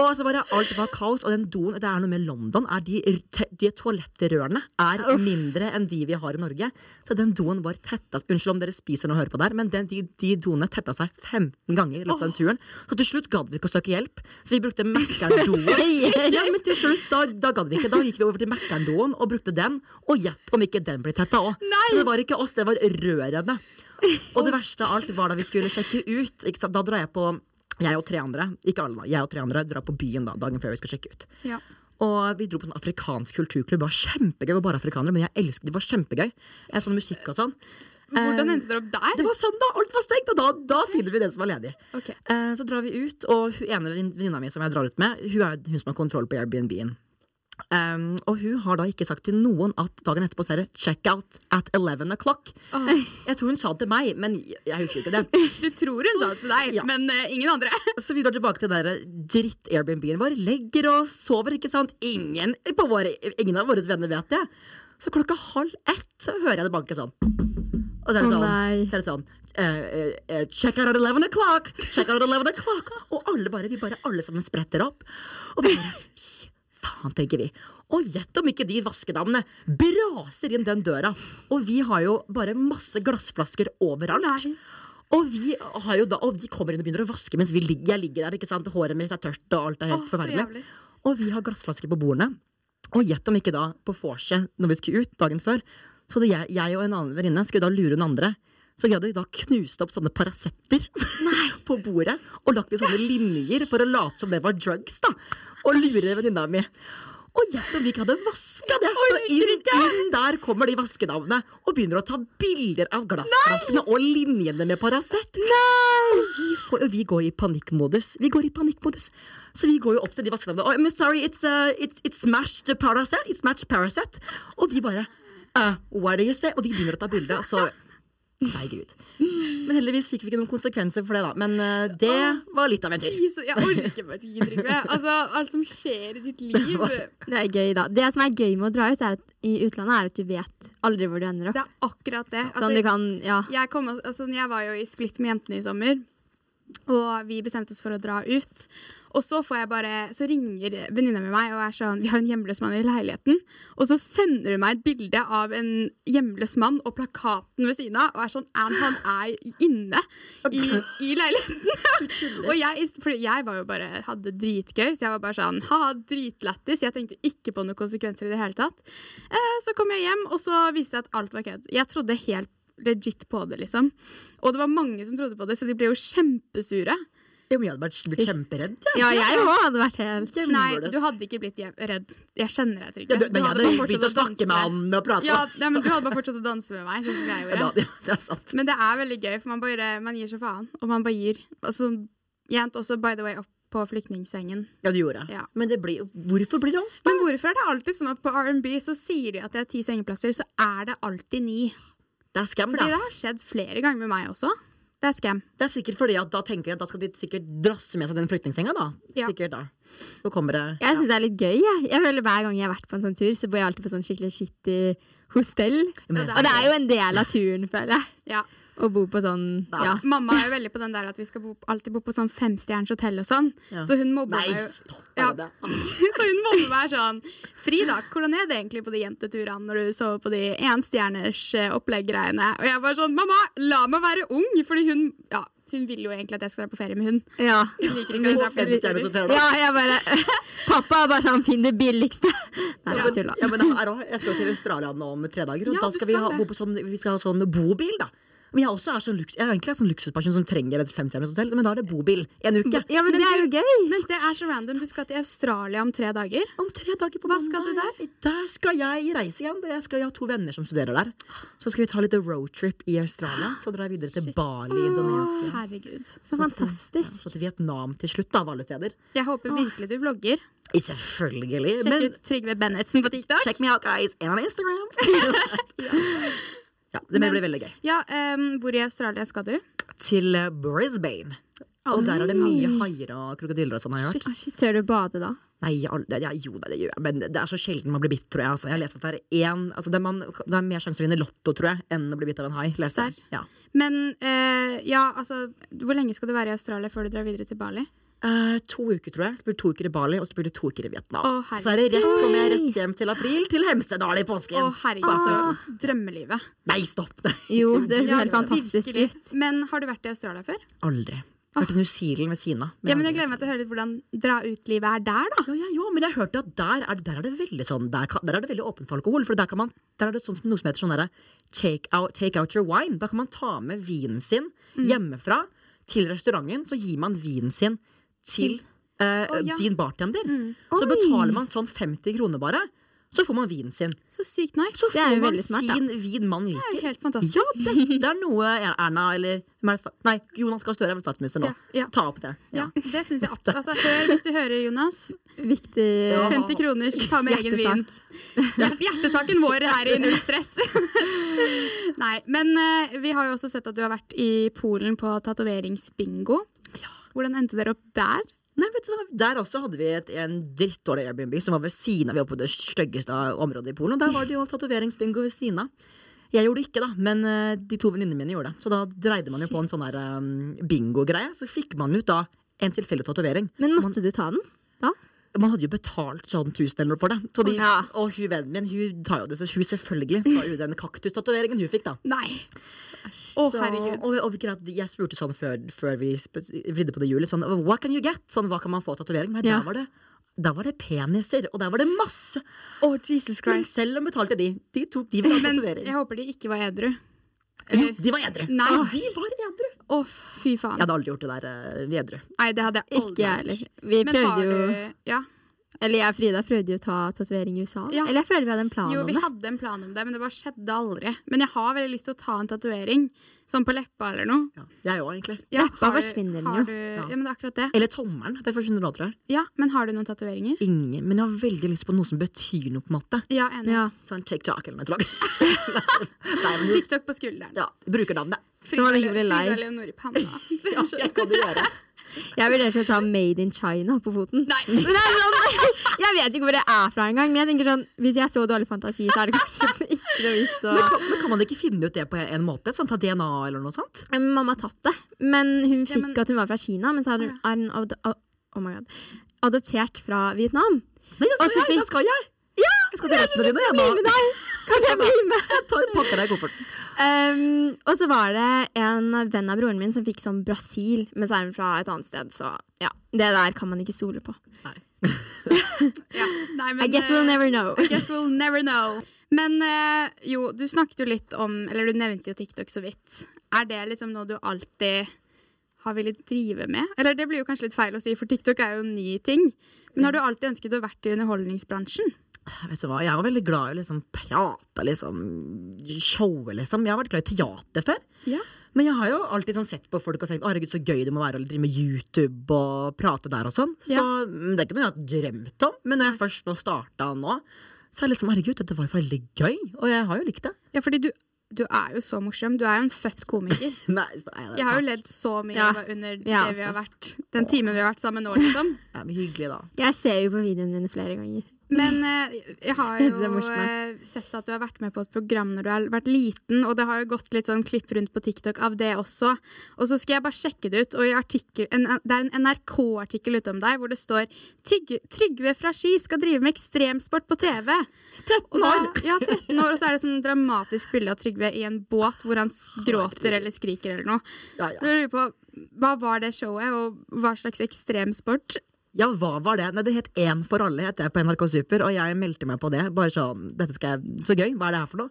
[SPEAKER 2] Og så bare alt var kaos, og den doen Det er noe med London. Er de, de toalettrørene er mindre enn de vi har i Norge. Så den doen var tetta Unnskyld om dere spiser og hører på der, men den, de, de doene tetta seg 15 ganger i løpet av den turen. Så til slutt gadd vi ikke å søke hjelp, så vi brukte Mækkern-doen. Ja, men til slutt, da, da gadd vi ikke. Da gikk vi over til Mækkern-doen og brukte den. Og gjett om ikke den ble tetta òg. Så det var ikke oss, det var rørene. Og det verste av alt var da vi skulle sjekke ut. Da drar jeg på jeg og tre andre, ikke alle da, jeg og tre andre drar på byen da, dagen før vi skal sjekke ut.
[SPEAKER 1] Ja.
[SPEAKER 2] Og vi dro på en afrikansk kulturklubb. Det var kjempegøy. Det var bare afrikanere, men jeg elsket det. var kjempegøy. Er sånn musikk og sånn.
[SPEAKER 1] Hvordan endte dere opp der?
[SPEAKER 2] Det var søndag, alt var stengt, og da, da finner vi den som var ledig.
[SPEAKER 1] Ok.
[SPEAKER 2] Eh, så drar vi ut, og hun ene venninna mi som jeg drar ut med, hun er hun som har kontroll på Airbnb-en. Um, og hun har da ikke sagt til noen at dagen etterpå så er det check out at 11 o'clock.
[SPEAKER 1] Oh.
[SPEAKER 2] Jeg tror hun sa det til meg, men jeg husker ikke det.
[SPEAKER 1] du tror hun sa det til deg,
[SPEAKER 2] Ja.
[SPEAKER 1] men uh, ingen andre.
[SPEAKER 2] Så vi drar tilbake til den dritt-Airbnb-en vår. Legger oss, sover, ikke sant. Ingen, på våre, ingen av våre venner vet det. Så klokka halv ett så hører jeg det banke sånn. Og så er det sånn,
[SPEAKER 3] Oh,
[SPEAKER 2] så er det sånn Uh, uh, Check out at 11 o'clock! Check out at 11 o'clock! Og alle bare, vi bare alle sammen spretter opp. Og bare faen, tenker vi. Og gjett om ikke de vaskedamene braser inn den døra. Og vi har jo bare masse glassflasker overalt. Og vi, har jo da, og de kommer inn og begynner å vaske mens vi ligger, jeg ligger der. ikke sant? Håret mitt er tørt, og alt er helt
[SPEAKER 1] Åh,
[SPEAKER 2] forferdelig. Og vi har glassflasker på bordene. Og gjett om ikke da, på vorset, når vi skulle ut dagen før, så jeg, jeg og en annen venninne skulle da lure den andre. Så vi hadde da knust opp sånne Paracetter på bordet og lagt i sånne linjer for å late som det var drugs. da Og lure venninna mi. Og gjett om vi ikke hadde vaska det! Så inn, inn der kommer de vaskedamene og begynner å ta bilder av glassflaskene og linjene med Paracet. Og vi, får, og vi går i panikkmodus. Vi går i panikkmodus. Så vi går jo opp til de vaskedamene. Oh, I'm sorry, it's, uh, it's, it's smashed Paracet. It's matched Paracet. Og de bare uh, What do you say? Og de begynner å ta bilde, og så Nei, gud. Men heldigvis fikk vi ikke noen konsekvenser for det, da. Men uh, det var litt av en tur.
[SPEAKER 1] Jeg orker bare ikke, Trygve. Altså, alt som skjer i ditt liv.
[SPEAKER 3] Det er gøy, da. Det som er gøy med å dra ut er at, i utlandet, er at du vet aldri hvor du ender opp.
[SPEAKER 1] Det er akkurat det. Altså,
[SPEAKER 3] sånn du kan, ja.
[SPEAKER 1] jeg, kom, altså, jeg var jo i splitt med jentene i sommer, og vi bestemte oss for å dra ut. Og så får jeg bare, så ringer venninna mi meg og er sånn Vi har en hjemløs mann i leiligheten. Og så sender hun meg et bilde av en hjemløs mann og plakaten ved siden av. Og er sånn And han er inne i, i leiligheten. og jeg, jeg var jo bare hadde dritgøy, så jeg var bare sånn ha, dritlættis. Jeg tenkte ikke på noen konsekvenser i det hele tatt. Eh, så kom jeg hjem, og så viste det at alt var kødd. Jeg trodde helt legit på det, liksom. Og det var mange som trodde på det, så de ble jo kjempesure.
[SPEAKER 2] Jo, jeg hadde vært blitt kjemperedd.
[SPEAKER 3] Ja, jeg òg hadde vært helt
[SPEAKER 1] Nei, du hadde ikke blitt redd. Jeg kjenner deg,
[SPEAKER 2] Ja,
[SPEAKER 1] Trygve.
[SPEAKER 2] du, men jeg hadde
[SPEAKER 1] bare
[SPEAKER 2] begynt å snakke med han og prate.
[SPEAKER 1] Ja, ja, men du hadde bare fortsatt å danse med meg, sånn som jeg
[SPEAKER 2] Ja,
[SPEAKER 1] gjorde.
[SPEAKER 2] Ja, det er sant.
[SPEAKER 1] Men det er veldig gøy, for man bare man gir så faen. Og man bare gir. Altså, jeg endte også, by the way, opp på flyktningsengen.
[SPEAKER 2] Ja, du gjorde det.
[SPEAKER 1] Ja.
[SPEAKER 2] Men det blir, hvorfor blir det oss, da?
[SPEAKER 1] Men hvorfor er det alltid sånn at på R&B så sier de at det er ti sengeplasser, så er det alltid ni?
[SPEAKER 2] Det er skam,
[SPEAKER 1] Fordi det har skjedd flere ganger med meg også. Det er skam.
[SPEAKER 2] Det er sikkert fordi at da tenker jeg at da skal de sikkert drasse med seg den flyktningsenga, da.
[SPEAKER 1] Ja.
[SPEAKER 2] Sikkert da. Så kommer det
[SPEAKER 3] Jeg syns det er litt gøy. Jeg. jeg føler Hver gang jeg har vært på en sånn tur, så bor jeg alltid på sånn skikkelig shitty hostell.
[SPEAKER 2] Men
[SPEAKER 3] Og det er jo en del av turen, føler jeg.
[SPEAKER 1] Ja.
[SPEAKER 3] Å bo på sånn ja.
[SPEAKER 1] Mamma er jo veldig på den der at vi skal bo, alltid bo på sånn femstjerners hotell og sånn.
[SPEAKER 2] Ja.
[SPEAKER 1] Så hun mobber meg Ja. så hun mobber meg sånn Frida, hvordan er det egentlig på de jenteturene når du sover på de enstjerners opplegg-greiene? Og jeg bare sånn Mamma, la meg være ung! Fordi hun Ja, Hun vil jo egentlig at jeg skal dra på ferie med hun.
[SPEAKER 3] Ja.
[SPEAKER 1] Hun liker ikke at dra på ferie.
[SPEAKER 3] ja, jeg bare Pappa er bare sånn Finn det billigste. Nei,
[SPEAKER 1] Ja.
[SPEAKER 3] tulla.
[SPEAKER 2] Ja, men jeg skal jo til Australia nå om tre dager. Og
[SPEAKER 1] Ja,
[SPEAKER 2] da skal vi, ha, bo på sånn, vi skal ha sånn bobil, da. Men jeg, også er så luks, jeg er egentlig en sånn luksusperson som trenger et femstjerners hotell, men da er det bobil en uke.
[SPEAKER 3] Ja, men,
[SPEAKER 1] Men
[SPEAKER 3] det er jo gøy.
[SPEAKER 1] Men det er så random. Du skal til Australia om tre dager.
[SPEAKER 2] Om tre dager på
[SPEAKER 1] Hva skal du
[SPEAKER 2] der? Der skal jeg reise igjen. Jeg, skal, jeg har to venner som studerer der. Så skal vi ta litt roadtrip i Australia. Så drar jeg videre til
[SPEAKER 1] Shit.
[SPEAKER 2] Bali i Indonesia.
[SPEAKER 1] Åh, herregud.
[SPEAKER 3] Så
[SPEAKER 2] så
[SPEAKER 3] fantastisk.
[SPEAKER 2] Så til Vietnam til slutt, da, av alle steder.
[SPEAKER 1] Jeg håper virkelig du vlogger.
[SPEAKER 2] Selvfølgelig.
[SPEAKER 1] Sjekk
[SPEAKER 2] Men
[SPEAKER 1] ut Trygve Bennetsen på TikTok.
[SPEAKER 2] check me out, guys. And on Instagram. ja, det
[SPEAKER 1] Men-
[SPEAKER 2] blir veldig gøy.
[SPEAKER 1] Ja, um, Hvor i Australia skal du?
[SPEAKER 2] Til eh, Brisbane. Og der er det mye haier og krokodiller og sånn, har jeg hørt.
[SPEAKER 3] Tør du bade da?
[SPEAKER 2] Nei, aldri, ja, jo da, det gjør jeg, men det er så sjelden man blir bitt, tror jeg. Altså, jeg har lest at det er én altså, det, er man, det er mer sjanse å vinne Lotto, tror jeg, enn å bli bitt av en hai. Ja.
[SPEAKER 1] Men uh, ja, altså Hvor lenge skal du være i Australia før du drar videre til Bali?
[SPEAKER 2] Eh, to uker, tror jeg. Så blir det to uker i Bali, og så blir det to uker i Vietnam.
[SPEAKER 1] Å,
[SPEAKER 2] så er det rett, kommer jeg rett hjem til april, til Hemsedal i påsken.
[SPEAKER 1] Å, herregud, så drømmelivet.
[SPEAKER 2] Nei, stopp! det.
[SPEAKER 3] Jo, det
[SPEAKER 1] Ja,
[SPEAKER 3] ser helt fantastisk
[SPEAKER 1] virkelig.
[SPEAKER 3] ut.
[SPEAKER 1] Men har du vært i Australia før?
[SPEAKER 2] Aldri. Vært i New Zealand ved Sina.
[SPEAKER 1] Ja, men Jeg gleder meg til å høre litt hvordan dra ut-livet er der, da.
[SPEAKER 2] Jo, ja, jo, men jeg hørte at der er, der er det veldig sånn Der, kan, der er det veldig åpent for alkohol. For der, kan man, der er det sånn, noe som heter sånn derre take, out- take out your wine. Da kan man ta med vinen sin
[SPEAKER 1] Mm.
[SPEAKER 2] hjemmefra til restauranten. Så gir man vinen sin til eh,
[SPEAKER 1] oh, ja.
[SPEAKER 2] din bartender.
[SPEAKER 1] Mm.
[SPEAKER 2] Så
[SPEAKER 3] Oi.
[SPEAKER 2] betaler man sånn 50 kroner bare. Så får man vinen sin.
[SPEAKER 1] Så sykt nice.
[SPEAKER 2] Så
[SPEAKER 3] Det
[SPEAKER 2] får man
[SPEAKER 3] smart, da.
[SPEAKER 2] sin vin man
[SPEAKER 1] Det er jo helt fantastisk.
[SPEAKER 2] Ja, det, det er noe Erna eller er Nei, Jonas Gahr Støre er vel statsminister nå.
[SPEAKER 1] Ja, ja.
[SPEAKER 2] Ta opp det.
[SPEAKER 1] Ja, det syns jeg absolutt. Altså, hør hvis du hører, Jonas.
[SPEAKER 3] Viktig.
[SPEAKER 1] 50 kroners, ta med egen vin. Hjertesaken vår her i Null stress. Nei, men uh, vi har jo også sett at du har vært i Polen på tatoveringsbingo. Hvordan endte dere opp der?
[SPEAKER 2] Nei, vet du hva? Der også hadde vi et, en drittdårlig Airbnb som var ved siden av. Vi var på det styggeste området i Polen. Og der var det jo tatoveringsbingo ved siden av. Jeg gjorde det ikke, da, men eh, de to venninnene mine gjorde det. Så da dreide man jo på en sånn um, bingo-greie. Så fikk man ut da en tilfeldig tatovering.
[SPEAKER 3] Men måtte du ta den? Da?
[SPEAKER 2] Man hadde jo betalt sånn tusen eller noe for det. Så de,
[SPEAKER 3] Ja.
[SPEAKER 2] Og hun vennen min hun tar jo det, så hun selvfølgelig tar jo den kaktustatoveringen hun fikk, da.
[SPEAKER 1] Nei. Å, Oh.
[SPEAKER 2] Og, og jeg spurte sånn før, før vi vridde på det hjulet, sånn What can you get? Sånn, hva kan man få tatovering? Nei,
[SPEAKER 3] Ja.
[SPEAKER 2] der var det der var det peniser, og der var det masse.
[SPEAKER 1] Oh, Jesus
[SPEAKER 2] Men selv om betalte de, de tok de ville ha tatovering.
[SPEAKER 1] jeg håper de ikke var edru. Eller
[SPEAKER 2] de var edru.
[SPEAKER 1] Nei.
[SPEAKER 2] De var edru.
[SPEAKER 1] Å, fy
[SPEAKER 2] Jeg hadde aldri gjort det der uh, edru.
[SPEAKER 1] Nei, det hadde jeg aldri
[SPEAKER 3] Ikke jeg heller. Vi
[SPEAKER 1] Men
[SPEAKER 3] prøvde jo
[SPEAKER 1] du Ja.
[SPEAKER 3] Eller jeg og Frida prøvde jo å ta tatovering i USA.
[SPEAKER 1] Ja.
[SPEAKER 3] Eller jeg føler vi hadde en plan
[SPEAKER 1] Jo,
[SPEAKER 3] om
[SPEAKER 1] vi hadde en plan om det, men det bare skjedde aldri. Men jeg har veldig lyst til å ta en tatovering. Sånn på leppa eller noe.
[SPEAKER 2] Ja. Jeg òg, egentlig.
[SPEAKER 1] Ja,
[SPEAKER 3] Leppa
[SPEAKER 1] har du-
[SPEAKER 3] forsvinner den jo.
[SPEAKER 1] Du,
[SPEAKER 2] Ja.
[SPEAKER 1] ja, men det er akkurat det.
[SPEAKER 2] Eller tommelen. Det forsvinner da, tror jeg.
[SPEAKER 1] Ja, Men har du noen tatoveringer?
[SPEAKER 2] Ingen. Men jeg har veldig lyst på noe som betyr noe, på en måte.
[SPEAKER 1] Ja, enig.
[SPEAKER 3] Ja.
[SPEAKER 2] Sånn TikTok eller noe.
[SPEAKER 1] TikTok på skulderen.
[SPEAKER 2] ja, brukernavnet.
[SPEAKER 3] Lei.
[SPEAKER 1] Frida Leonor i panna.
[SPEAKER 2] Ja, jeg kan det gjøre.
[SPEAKER 3] Jeg vurderte å ta Made in China på foten.
[SPEAKER 1] Nei.
[SPEAKER 3] Men det er sånn, jeg vet ikke hvor det er fra engang, men jeg tenker sånn, hvis jeg har så dårlig fantasi, så er det kanskje ikke noe vits å
[SPEAKER 2] Men kan, men kan man ikke finne ut det på en måte? Sånn Ta DNA eller noe sånt?
[SPEAKER 3] Mamma har tatt det, men hun fikk
[SPEAKER 1] men-
[SPEAKER 3] at hun var fra Kina, men så er hun, er hun ad oh my God, adoptert fra Vietnam.
[SPEAKER 2] Nei, da skal jeg! Da
[SPEAKER 3] fikk-
[SPEAKER 2] skal jeg. Jeg skal til
[SPEAKER 3] med deg! Kan jeg bli med?
[SPEAKER 2] Jeg tar, pakker deg i kofferten.
[SPEAKER 3] Um, og så var det en venn av broren min som fikk sånn Brasil, men så er hun fra et annet sted, så ja. Det der kan man ikke stole på.
[SPEAKER 1] Ja, nei, men,
[SPEAKER 3] I guess we'll
[SPEAKER 1] eh,
[SPEAKER 3] never know.
[SPEAKER 1] I guess we'll never know. Men eh, jo, du snakket jo litt om Eller du nevnte jo TikTok så vidt. Er det liksom noe du alltid har villet drive med? Eller det blir jo kanskje litt feil å si, for TikTok er jo en ny ting. Men har du alltid ønsket å vært i underholdningsbransjen?
[SPEAKER 2] Vet du hva, Jeg var veldig glad i å liksom prate, liksom showe, liksom. Jeg har vært glad i teater før.
[SPEAKER 1] Ja.
[SPEAKER 2] Men jeg har jo alltid sånn sett på folk og tenkt herregud, så gøy det må være å drive med YouTube og prate der og sånn. Så
[SPEAKER 1] Ja.
[SPEAKER 2] mm, det er ikke noe jeg har drømt om. Men når jeg først nå starta nå, så er det liksom herregud, dette var jo veldig gøy. Og jeg har jo likt det.
[SPEAKER 1] Ja, fordi du, du er jo så morsom. Du er jo en født komiker.
[SPEAKER 2] Nei, så er det,
[SPEAKER 1] Jeg har jo ledd så mye
[SPEAKER 3] Ja.
[SPEAKER 1] under
[SPEAKER 3] Ja,
[SPEAKER 1] altså. vi har vært Den timen vi har vært sammen nå, liksom.
[SPEAKER 2] Ja, men hyggelig, da.
[SPEAKER 3] Jeg ser jo på videoene dine flere ganger.
[SPEAKER 1] Men eh, jeg har jo eh, sett at du har vært med på et program når du har vært liten, og det har jo gått litt sånn klipp rundt på TikTok av det også. Og så skal jeg bare sjekke det ut, og i artikkel, en, det er en NRK-artikkel ute om deg hvor det står Trygve, fra Ski skal drive med ekstremsport på TV.
[SPEAKER 2] 13
[SPEAKER 1] år! da, ja, 13 år, og så er det sånn dramatisk bilde av Trygve i en båt hvor han gråter eller skriker eller noe.
[SPEAKER 2] Ja,
[SPEAKER 1] Så
[SPEAKER 2] ja.
[SPEAKER 1] jeg lurer på, Hva var det showet, og hva slags ekstremsport?
[SPEAKER 2] Ja, hva var det? Nei, det het Én for alle, het jeg på NRK Super, og jeg meldte meg på det. Bare sånn, dette skal jeg, Så gøy, hva er det her for noe?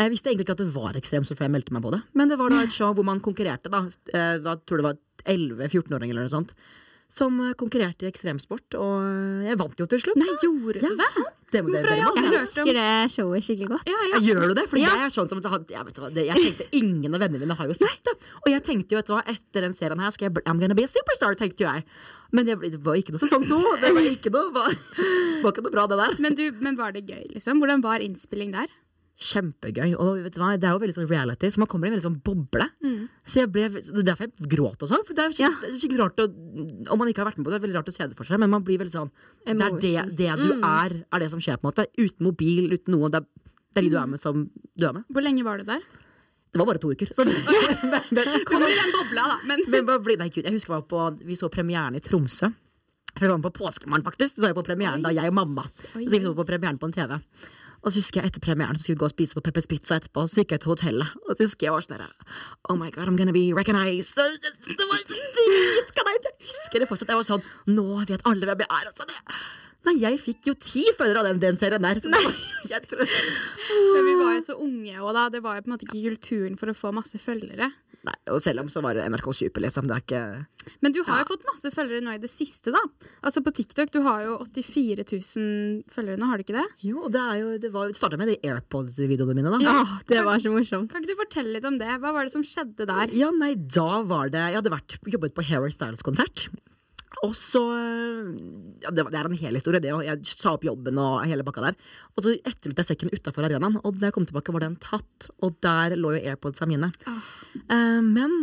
[SPEAKER 2] Jeg visste egentlig ikke at det var ekstremt, så før jeg meldte meg på det. Men det var da et show hvor man konkurrerte, da. Eh, Jeg tror det var 11-14-åringer eller noe sånt. Som eh, konkurrerte i ekstremsport, og jeg vant jo til slutt.
[SPEAKER 1] Nei, gjorde du det?
[SPEAKER 2] Det må
[SPEAKER 1] Hvorfor har jeg
[SPEAKER 3] Jeg husker det showet skikkelig godt.
[SPEAKER 1] Ja, ja.
[SPEAKER 2] Gjør du det? Fordi
[SPEAKER 3] Ja.
[SPEAKER 2] jeg er sånn som jeg, vet hva, jeg tenkte Ingen av vennene mine har jo sett det. Og jeg tenkte jo, vet du hva, etter den serien her skal jeg I'm gonna be a superstar, tenkte jo jeg. Men det, ble- det var ikke noe sesong to. Det var ikke noe, var, var ikke noe bra, det der.
[SPEAKER 1] Men, du, men var det gøy, liksom? Hvordan var innspilling der?
[SPEAKER 2] Kjempegøy. Og vet du hva, det er jo veldig sånn reality, så man kommer i en veldig sånn boble.
[SPEAKER 1] Mm.
[SPEAKER 2] Så jeg ble, det er derfor jeg gråt og sånn. For det er skikkelig, skikkelig rart å, Om man ikke har vært med på det, det er veldig rart å se det for seg, men man blir veldig sånn Det er det, det du
[SPEAKER 3] Mm.
[SPEAKER 2] er, er det som skjer, på en måte. Uten mobil, uten noe. Det er, det er de du er med, som du er med.
[SPEAKER 1] Hvor lenge var du der?
[SPEAKER 2] Det var bare to uker. Så, men, men,
[SPEAKER 1] Kommer i den bobla, da. Men
[SPEAKER 2] Men nei, Gud, jeg husker jeg var på, Vi så premieren i Tromsø. For det var med på Påskemorgen, faktisk. Så jeg på premieren da jeg og mamma.
[SPEAKER 1] Oi.
[SPEAKER 2] Så gikk vi på premieren på en TV. Og så husker jeg etter premieren så skulle vi gå og spise på Peppers Pizza etterpå. Så gikk jeg til hotellet, og så husker jeg var sånn Oh my god, I'm gonna be recognized. Så Det, var så dritkleint. Jeg husker det fortsatt. Jeg var sånn Nå vet alle hvem jeg er. Altså, det. Nei, jeg fikk jo ti følgere av den, den serien der. Så var, jeg tror,
[SPEAKER 1] for vi var jo så unge, òg, da, det var jo på en måte ikke kulturen for å få masse følgere.
[SPEAKER 2] nei, og selv om så var det NRK Super, liksom. Det er ikke
[SPEAKER 1] Men du har jo fått masse følgere nå i det siste, da. Altså på TikTok, du har jo 84 000 følgere nå, har du ikke det?
[SPEAKER 2] Jo, det er jo Det, var- det starta med de AirPods-videoene mine, da.
[SPEAKER 1] Ja.
[SPEAKER 3] Åh, det var så morsomt.
[SPEAKER 1] Kan ikke du fortelle litt om det? Hva var det som skjedde der?
[SPEAKER 2] Ja, nei, da var det Jeg hadde vært, jobbet på Harry Styles-konsert. Og så ja, det, var, det er en hel historie, det òg. Jeg sa opp jobben og hele bakka der. Og så etterlot jeg sekken utafor arenaen, og da jeg kom tilbake, var den tatt. Og der lå jo AirPodsa mine. Oh. Men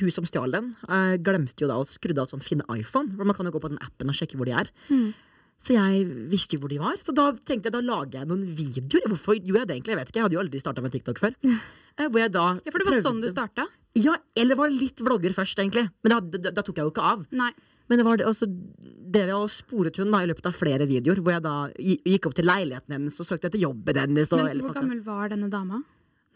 [SPEAKER 2] hun som stjal den, eh, glemte jo da å skrudde av sånn finne iPhone. For man kan jo gå på den appen og sjekke hvor de er.
[SPEAKER 1] Mm.
[SPEAKER 2] Så jeg visste jo hvor de var. Så da tenkte jeg da lager jeg noen videoer. Hvorfor gjorde jeg det egentlig? Jeg vet ikke, jeg hadde jo aldri starta med TikTok før. Eh, Hvor jeg da
[SPEAKER 1] Ja, For det var
[SPEAKER 2] prøvde-
[SPEAKER 1] sånn du starta?
[SPEAKER 2] ja, eller var litt vlogger først, egentlig. Men da, da, da tok jeg jo ikke av.
[SPEAKER 1] Nei.
[SPEAKER 2] Men det var det, og så drev jeg og sporet hun da i løpet av flere videoer, hvor jeg da gikk opp til leiligheten hennes og søkte etter jobben hennes. Og,
[SPEAKER 1] Men hvor gammel var denne dama?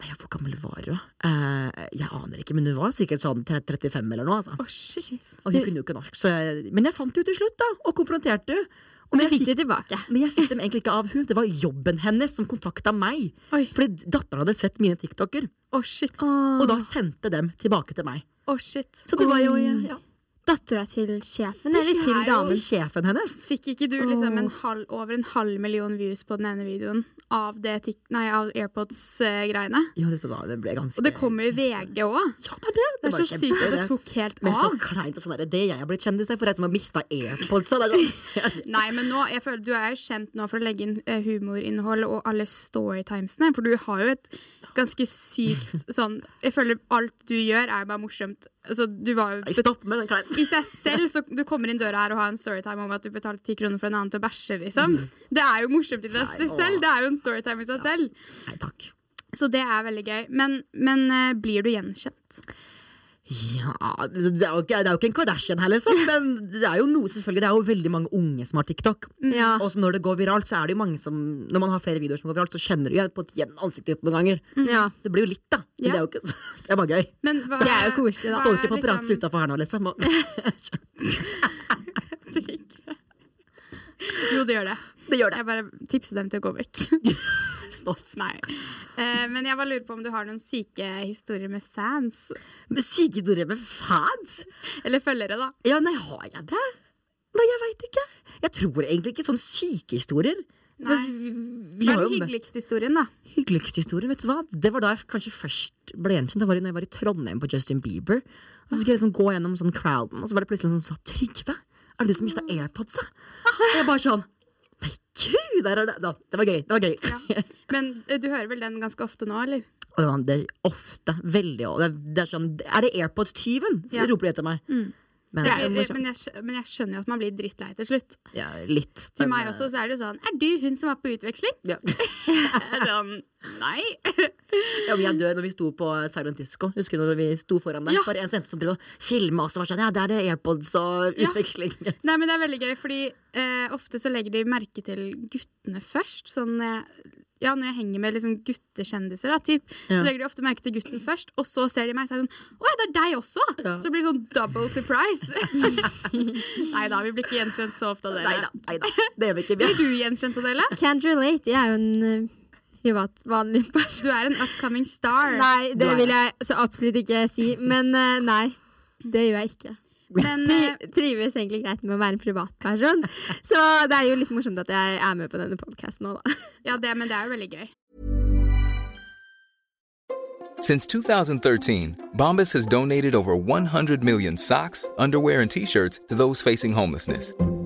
[SPEAKER 2] Nei, hvor gammel var hun? Eh, jeg aner ikke, men hun var sikkert sånn 35 eller noe. Altså.
[SPEAKER 1] Oh, shit.
[SPEAKER 2] Og hun kunne jo ikke norsk. Så jeg, men jeg fant henne til slutt, da, og konfronterte henne. Og
[SPEAKER 3] Men
[SPEAKER 2] jeg
[SPEAKER 3] fikk det tilbake.
[SPEAKER 2] men jeg fikk dem egentlig ikke av hun. Det var jobben hennes som kontakta meg.
[SPEAKER 1] Oi.
[SPEAKER 2] Fordi datteren hadde sett mine TikToker,
[SPEAKER 1] Oh, shit.
[SPEAKER 2] og da sendte dem tilbake til meg.
[SPEAKER 1] Oh, shit.
[SPEAKER 2] Så det var jo ja,
[SPEAKER 3] Dattera til sjefen, eller til damen?
[SPEAKER 2] til sjefen hennes.
[SPEAKER 1] Fikk ikke du liksom en halv, over en halv million views på den ene videoen av, av AirPods-greiene?
[SPEAKER 2] Ja, dette da, det ble ganske
[SPEAKER 1] Og det kommer i VG òg.
[SPEAKER 2] Ja, det er det.
[SPEAKER 1] Det er så sykt at det tok helt av.
[SPEAKER 2] Men så kleint og sånn der, det jeg har blitt kjendis for, er som har mista AirPods. sånn.
[SPEAKER 1] Nei, men nå, jeg føler Du er jo kjent nå for å legge inn eh, humorinnhold og alle storytimesene. For du har jo et ganske sykt sånn Jeg føler alt du gjør, er bare morsomt. Altså, du var jo
[SPEAKER 2] Stopp med den kleinen.
[SPEAKER 1] I seg selv, så du kommer inn døra her og har en storytime om at du betalte ti kroner for en annen til å bæsje, liksom. Det er jo morsomt i seg selv. Det er jo en storytime i seg selv.
[SPEAKER 2] Nei takk.
[SPEAKER 1] Så det er veldig gøy. Men, men eh, blir du gjenkjent?
[SPEAKER 2] Ja, det er, jo ikke, det er jo ikke en Kardashian her, liksom. Men det er jo noe, selvfølgelig. Det er jo veldig mange unge som har TikTok.
[SPEAKER 3] Ja.
[SPEAKER 2] Og så når det går viralt, så er det jo mange som Når man har flere videoer som går viralt, så kjenner du igjen på igjen ansiktet ditt noen ganger.
[SPEAKER 3] ja.
[SPEAKER 2] Det blir jo litt, da. Men
[SPEAKER 1] Ja.
[SPEAKER 2] det er jo ikke så Det er bare gøy.
[SPEAKER 1] Men hva,
[SPEAKER 3] Det er jo koselig.
[SPEAKER 2] Står ikke paparazzi
[SPEAKER 1] liksom-
[SPEAKER 2] utafor her nå, liksom.
[SPEAKER 1] Jo, det gjør det.
[SPEAKER 2] det gjør det.
[SPEAKER 1] Jeg bare tipser dem til å gå vekk.
[SPEAKER 2] Stopp.
[SPEAKER 1] Nei. Uh, men jeg bare lurer på om du har noen syke historier med fans.
[SPEAKER 2] Med syke historier med fans?
[SPEAKER 1] Eller følgere, da.
[SPEAKER 2] Ja, nei, har jeg det? Nei, jeg veit ikke. Jeg tror egentlig ikke sånne syke historier.
[SPEAKER 1] Nei.
[SPEAKER 2] Vi,
[SPEAKER 1] den hyggeligste historien, da?
[SPEAKER 2] hyggeligste historien, vet du hva? Det var da jeg kanskje først ble gjenkjent. Det var da jeg var i Trondheim på Justin Bieber. Og så skulle jeg liksom gå gjennom sånn crowden, og så var det plutselig sa Trygve, er det du som mista AirPodsa? Og jeg bare sånn gud, der er det da, Det var gøy. Det var gøy.
[SPEAKER 1] Ja. Men eh, du hører vel den ganske ofte nå, eller?
[SPEAKER 2] Ja, det er ofte. Veldig. Det, er- det sånn Er det AirPods-tyven? Så
[SPEAKER 1] Ja.
[SPEAKER 2] roper etter meg.
[SPEAKER 1] Mm.
[SPEAKER 2] Men,
[SPEAKER 3] er
[SPEAKER 1] Men, jeg, men jeg skjønner jo at man blir drittlei til slutt.
[SPEAKER 2] ja, litt.
[SPEAKER 1] Til meg også så er det jo sånn Er du hun som var på utveksling?
[SPEAKER 2] Ja.
[SPEAKER 1] Sånn Nei.
[SPEAKER 2] Ja, men jeg dør når vi sto på Silent Disco. Husker du når vi sto foran der?
[SPEAKER 1] Ja.
[SPEAKER 2] Bare en jente som drev og filma oss og var sånn Ja, der er det AirPods og
[SPEAKER 1] Ja.
[SPEAKER 2] utveksling.
[SPEAKER 1] Nei, men det er veldig gøy, fordi eh, ofte så legger de merke til guttene først. Sånn eh, ja, når jeg henger med liksom guttekjendiser, da, typ,
[SPEAKER 2] Ja.
[SPEAKER 1] så legger de ofte merke til gutten først, og så ser de meg, så er det sånn Å ja, det er deg også!
[SPEAKER 2] Ja.
[SPEAKER 1] Så det blir sånn double surprise. Nei da, vi blir ikke gjenkjent så ofte av dere.
[SPEAKER 2] da, nei da. Det gjør vi ikke. Vi
[SPEAKER 1] Blir du gjenkjent av dere?
[SPEAKER 3] Can't relate. Jeg er jo en eh, privat, vanlig person.
[SPEAKER 1] Du er en upcoming star.
[SPEAKER 3] Nei, det vil jeg så absolutt ikke si. Men eh, nei, det gjør jeg ikke.
[SPEAKER 1] Men eh,
[SPEAKER 3] Tri trives egentlig greit med å være en privatperson. Så det er jo litt morsomt at jeg er med på denne podkasten nå, da.
[SPEAKER 1] ja, det, men det er jo veldig gøy.
[SPEAKER 4] Since 2013, Bombas has donated over 100 million socks, underwear, and t shirts to those facing homelessness.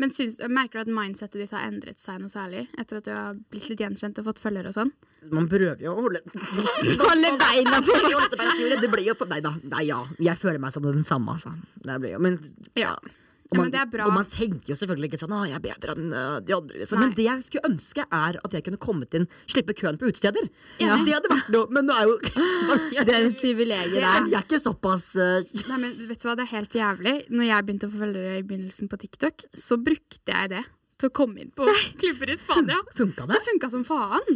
[SPEAKER 1] Men syns, merker du at mindsetet ditt har endret seg noe særlig etter at du har blitt litt gjenkjent og fått følgere og sånn?
[SPEAKER 2] Man prøver jo å holde
[SPEAKER 3] Holde beina på
[SPEAKER 2] Det blir jo Nei da. Nei, ja. Jeg føler meg som den samme, altså. Det blir jo Men
[SPEAKER 1] Ja.
[SPEAKER 2] Og man,
[SPEAKER 1] bra.
[SPEAKER 2] og man tenker jo selvfølgelig ikke sånn 'Å, jeg er bedre enn øh, de andre'. Liksom. Men det jeg skulle ønske, er at jeg kunne kommet inn, slippe køen på utesteder.
[SPEAKER 1] Ja.
[SPEAKER 2] Det hadde vært noe. Men nå er jo
[SPEAKER 3] Det er et privilegium
[SPEAKER 1] Det.
[SPEAKER 2] Jeg er ikke såpass uh...
[SPEAKER 1] Nei, men vet du hva, det er helt jævlig. Når jeg begynte å få følgere i begynnelsen på TikTok, så brukte jeg det til å komme inn på klubber i Spania.
[SPEAKER 2] Funka
[SPEAKER 1] Det
[SPEAKER 2] det?
[SPEAKER 1] funka som faen.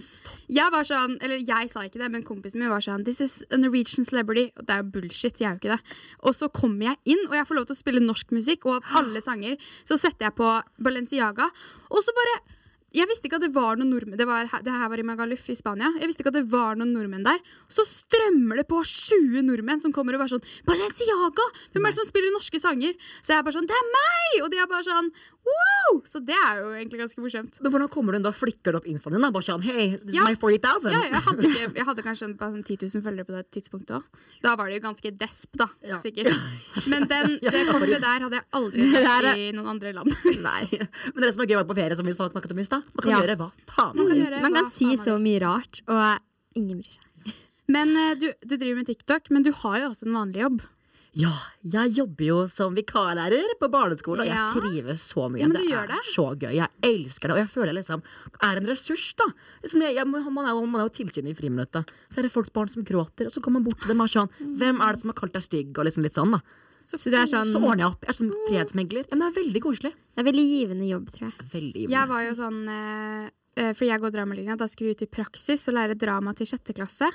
[SPEAKER 1] Jeg var sånn, eller jeg sa ikke det, men kompisen min var sånn This is a Norwegian celebrity. Og det er jo bullshit. Jeg er jo ikke det. Og så kommer jeg inn, og jeg får lov til å spille norsk musikk, og av alle sanger så setter jeg på Balenciaga, og så bare jeg visste ikke at det var noen nordmenn det, var, det her var i Magaluf i Spania. Jeg visste ikke at det var noen nordmenn der. Så strømmer det på 20 nordmenn som kommer og bare sånn Balenciaga! Hvem er det som spiller norske sanger? Så jeg er bare sånn Det er meg! Og de er bare sånn wow! Så det er jo egentlig ganske morsomt.
[SPEAKER 2] Men hvordan kommer du inn da? Flikker du opp instaen din? da? Bare sånn hey, this
[SPEAKER 1] Ja.
[SPEAKER 2] is my 40,000.
[SPEAKER 1] Ja, jeg hadde, ikke, jeg hadde kanskje bare sånn 10 000 følgere på det tidspunktet òg. Da var det jo ganske desp, da.
[SPEAKER 2] Ja.
[SPEAKER 1] Sikkert. Men den, det kortet der hadde jeg aldri sett
[SPEAKER 3] er-
[SPEAKER 1] i noen andre land.
[SPEAKER 2] Nei. Men det som er gøy være på ferie, som vi snakket om i stad, man kan
[SPEAKER 3] Ja.
[SPEAKER 2] gjøre hva faen
[SPEAKER 1] Man
[SPEAKER 2] man
[SPEAKER 1] kan
[SPEAKER 2] vil.
[SPEAKER 1] gjøre
[SPEAKER 3] Man kan si så mye rart, og ingen bryr seg.
[SPEAKER 1] Men eh, du, du driver med TikTok, men du har jo også en vanlig jobb.
[SPEAKER 2] Ja, jeg jobber jo som vikarlærer på barneskolen, og jeg trives så mye.
[SPEAKER 1] Ja, men du
[SPEAKER 2] det er
[SPEAKER 1] det.
[SPEAKER 2] så gøy. Jeg elsker det, og jeg føler jeg liksom er en ressurs, da. Liksom jeg, jeg, man, er jo, man er jo tilsyn i friminuttet. Så er det folks barn som gråter, og så kommer man bort til dem og er sånn Hvem er det som har kalt deg stygg? Og liksom litt sånn, da.
[SPEAKER 3] Så det er sånn
[SPEAKER 2] Så ordner jeg opp. Jeg er sånn fredsmegler. Ja, men det er veldig koselig.
[SPEAKER 3] Det er veldig givende jobb, tror jeg.
[SPEAKER 2] Veldig
[SPEAKER 1] Jeg var jo sånn eh, eh, For jeg går dramalinja, da skal vi ut i praksis og lære drama til sjette klasse.